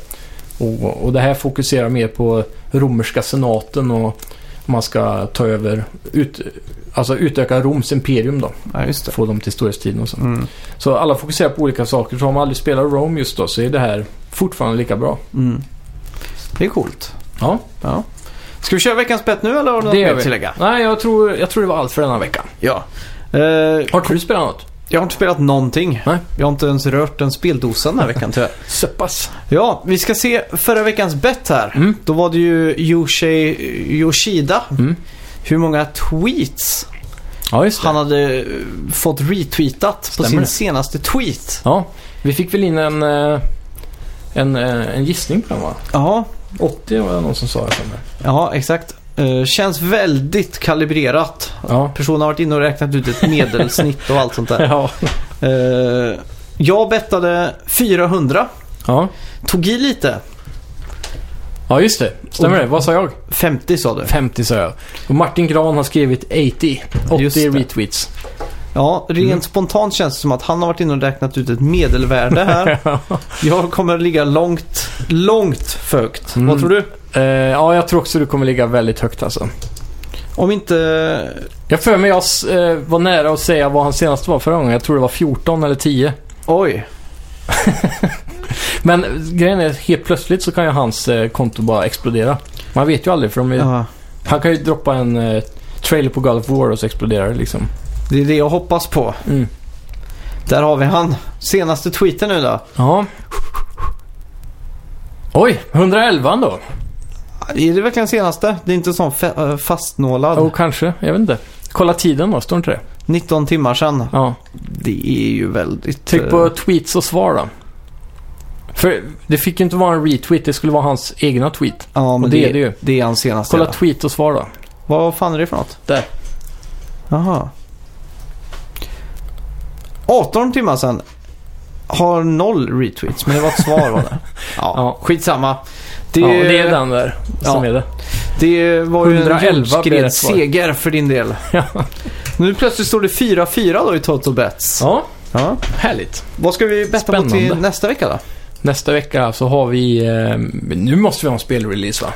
Och, och det här fokuserar mer på romerska senaten och man ska ta över, ut, alltså utöka Roms imperium då. Ja. Få dem till storhetstiden och så. Mm. Så alla fokuserar på olika saker. Så har man aldrig spelat Rome just då så är det här fortfarande lika bra. Mm. Det är coolt. Ja, Ja. Ska vi köra veckans bett nu eller har du något mer att tillägga? nej jag tror, jag tror det var allt för denna vecka. Ja. Eh, Har du spelat något? jag har inte spelat någonting. Nej. Jag har inte ens rört en speldosa den här veckan tyvärr. Så pass. Ja, vi ska se förra veckans bett här. Mm. Då var det ju Yoshi Yoshida. Mm. Hur många tweets Ja, han hade eh, fått retweetat på Stämmer sin det? senaste tweet. Ja, vi fick väl in en, eh, en, eh, en gissning på den va? Ja, 80 var det någon som sa det för mig. ja exakt. Eh, känns väldigt kalibrerat. Ja. Personen har varit inne och räknat ut ett medelsnitt och allt sånt där. Ja. Eh, jag bettade 400. Ja. Tog i lite. ja, just det. Stämmer det? Vad sa jag? 50 sa du. 50 sa jag. Och Martin Gran har skrivit 80. 80 Just det. retweets. Ja, rent Mm. spontant känns det som att han har varit inne och räknat ut ett medelvärde här. jag kommer ligga långt, långt högt. Mm. Vad tror du? Eh, ja, jag tror också du kommer ligga väldigt högt alltså. Om inte... Jag för mig jag eh, var nära att säga vad han senast var förra gången. Jag tror det var 14 eller 10. Oj. Men grejen är helt plötsligt så kan ju hans eh, konto bara explodera. Man vet ju aldrig för de är, han kan ju droppa en eh, trailer på God of War och så exploderar det liksom. Det är det jag hoppas på. Mm. Där har vi han. Senaste tweeten nu då. Ja. Oj, 111 då? Är det verkligen senaste? Det är inte sån äh, fastnålad. Oh, kanske. Jag vet inte. Kolla tiden då, står inte det? 19 timmar sedan. Ja. Det är ju väldigt... Tryck på eh, tweets och svar då. För det fick ju inte vara en retweet, det skulle vara hans egna tweet. Ja, men och det är det ju. Det är hans senaste. Kolla tweet och svar då. Vad fan är det för något? Där. Jaha. 18 timmar sedan har noll retweets, men det var ett svar var det. Ja, Ja. skitsamma. Det, ja, det är den där som Ja. är det. det var ju en 111 blir jordskred rätt svar. seger för din del. Ja. Nu plötsligt står det 4-4 då i Total Bets. ja, Ja. härligt. Vad ska vi betta på till nästa vecka då? Nästa vecka så har vi... Eh, nu måste vi ha en spelrelease va?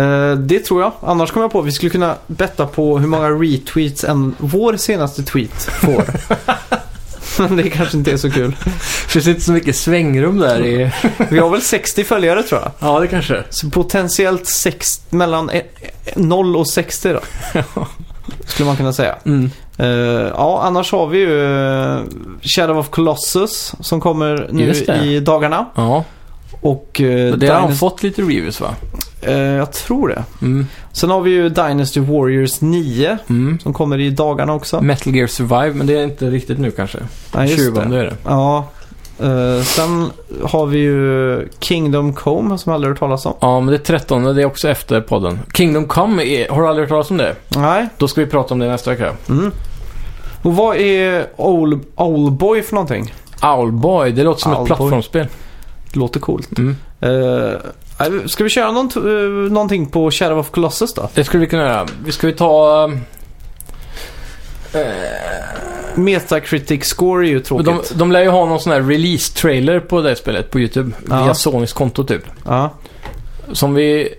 Eh, det tror jag. Annars kommer jag på att vi skulle kunna betta på hur många retweets en vår senaste tweet får. Men det kanske inte är så kul. Finns inte så mycket svängrum där i... Vi har väl 60 följare tror jag. Ja, det kanske. Så potentiellt sex, mellan e- e- 0 och 60 då. Skulle man kunna säga. Mm. Eh, ja, annars har vi ju eh, Shadow of Colossus som kommer nu det. i dagarna. Ja, Och uh, det har han fått lite reviews va? Jag tror det. Mm. Sen har vi ju Dynasty Warriors 9 Mm. som kommer i dagarna också. Metal Gear Survive, men det är inte riktigt nu kanske. Ja, just 20 det. är det. Ja. Eh, sen har vi ju Kingdom Come som jag aldrig hört talas om. Ja, men det är 13 det är också efter podden. Kingdom Come, är, har du aldrig hört talas om det? Nej. Då ska vi prata om det nästa vecka. Mm. Och vad är Old, Owlboy för någonting? Owlboy, det låter som ett Owlboy. plattformsspel. Det låter coolt. Mm. Uh, ska vi köra någon, uh, någonting på Shadow of Colossus då? Det skulle vi kunna göra. Vi ska ju ta... eh, Metacritic score är ju tråkigt. de, de lär ju ha någon sån här release-trailer på det spelet på YouTube. Ja. Via Sonys konto typ. Ja. Som vi...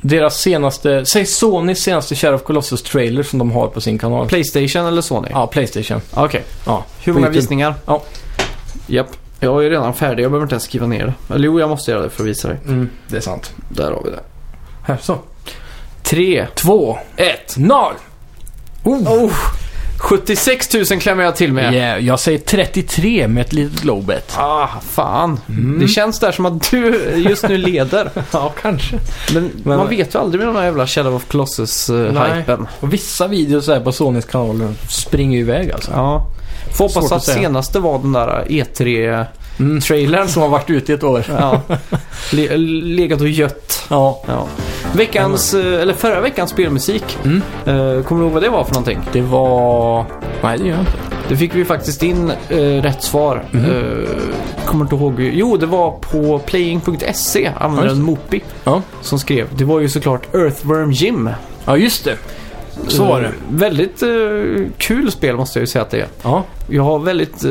Deras senaste... Säg Sonys senaste Shadow of Colossus-trailer som de har på sin kanal. Playstation eller Sony? Ja, Playstation. Okej. Ja. Hur många YouTube. visningar? Ja. Japp. Jag är redan färdig. Jag behöver inte ens skriva ner det. Eller jo, jag måste göra det för att visa dig. Mm, det är sant. Där har vi det. Här, så. Tre. Två, ett, noll! Oh. Oh! 76 000 klämmer jag till med. Yeah, jag säger 33 med ett litet low bet. Ah, fan. Mm. Det känns där som att du just nu leder. Ja, kanske. Men, Men- man vet ju aldrig med de här jävla Shadow of. Colossus-hypen. Och vissa videos här på Sonys kanal springer ju iväg alltså. ja. Får hoppas Svårt att att senaste var den där E3... Mm. Som har varit ute i ett år. Ja. Le legat och gött. Ja. Ja. Veckans, eller förra veckans spelmusik. Mm. Eh, kommer du ihåg vad det var för någonting? Det var... Nej, det gör jag inte. Det fick vi faktiskt in eh, rätt svar. Mhm. Eh, kommer inte ihåg. Jo, det var på playing.se, Ja, användaren just Mopi, Ja. som skrev. Det var ju såklart Earthworm Jim. Ja, just det. Så var det. Eh, väldigt eh, kul spel måste jag ju säga att det är. Ja. Jag har väldigt, eh,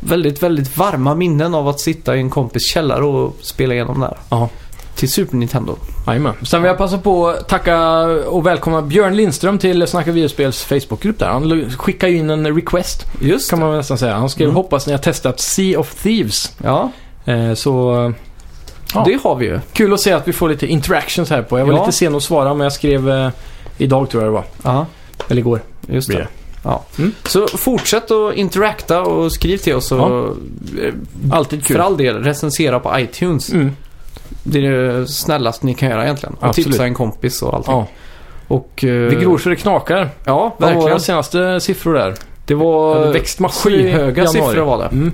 väldigt, väldigt varma minnen av att sitta i en kompis källare och spela igenom det här. Ja. Till Super Nintendo. Jajamän. Sen vill jag passa på att tacka och välkomna Björn Lindström till Snacka videospels Facebookgrupp där. Han skickade ju in en request, Just kan man väl nästan säga. Han skrev Mm. hoppas ni har testat Sea of Thieves. Ja, Eh, så Ja. det har vi ju. kul att se att vi får lite interactions här på. Jag var Ja. lite sen att svara men jag skrev eh, idag tror jag det var. Ja, Eller igår. just Blir det. det. Ja. Mm. Så fortsätt att interacta och skriv till oss. Och, Ja. eh, Alltid kul. För all del, recensera på iTunes. Mm. Det är det snällaste ni kan göra egentligen. Och Absolut. tipsa en kompis och allting. Ja. Och, eh, Vi gror så det knakar. Ja, Vad var verkligen. våra senaste siffror där? Det Det var hade växt massor i skyhöga januari. siffror var det. Mm.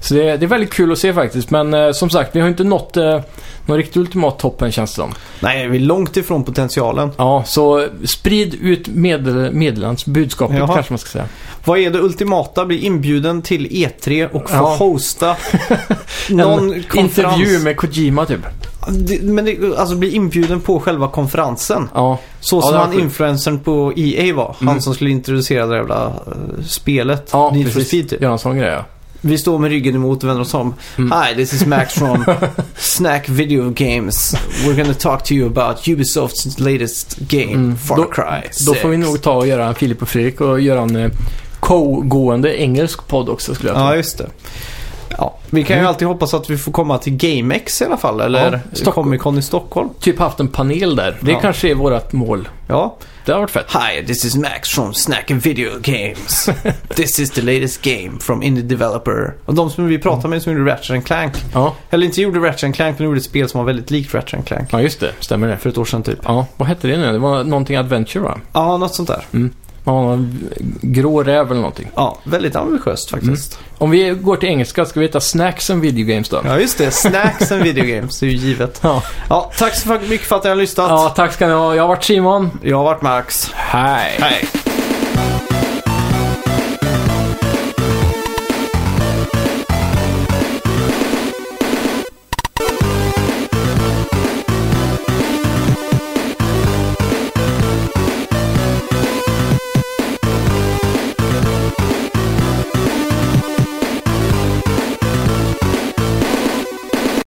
Så det, det är väldigt kul att se faktiskt. Men eh, som sagt, vi har inte nått eh, någon riktigt ultimat toppen känns det som. Nej, vi är långt ifrån potentialen. Ja, så sprid ut medel, meddelands budskapet Jaha. kanske man ska säga. Vad är det ultimata? Bli inbjuden till E3 och få Ja. hosta någon en konferens. intervju med Kojima typ. Det- Men det, alltså bli inbjuden på själva konferensen. Ja, Så Ja, som var han influencern på EA var. Han Mm. som skulle introducera det jävla eh, spelet. ja Need for precis. Speed typ. Göra en sån grej ja. Vi står med ryggen emot och vänder oss om. Mm. Hi, this is Max from Snack Video Games. We're gonna talk to you about Ubisofts latest game, Mm. Far Då- Cry 6. Då får vi nog ta och göra Filip och Fredrik och göra en eh, co-gående engelsk podd också skulle jag tro. Ja, just det. Ja, vi kan ju Mm. alltid hoppas att vi får komma till GameX i alla fall. Eller Stockholm. Comic Con i Stockholm. Typ haft en panel där. Det Ja. kanske är vårt mål. Ja. Det har varit fett. Hi, this is Max from Snack Video Games. this is the latest game from Indie Developer. Och de som vi pratade med som gjorde Ratchet and Clank. Ja, Eller inte gjorde Ratchet and Clank, men gjorde ett spel som var väldigt likt Ratchet and Clank. ja just det. Stämmer det. För ett år sedan typ. Ja, vad hette det nu? Det var någonting Adventure va? Ja, något sånt där. Man en grå räv eller någonting. Ja, väldigt ambitiöst faktiskt. Om vi går till engelska, ska vi heta Snacks and Video Games då? Ja, just det. Snacks and Video Games, det är ju givet. Ja. Ja, tack så mycket för att ni har lyssnat. ja, tack ska ni ha. Jag har varit Simon. Jag har varit Max. Hej! Hej.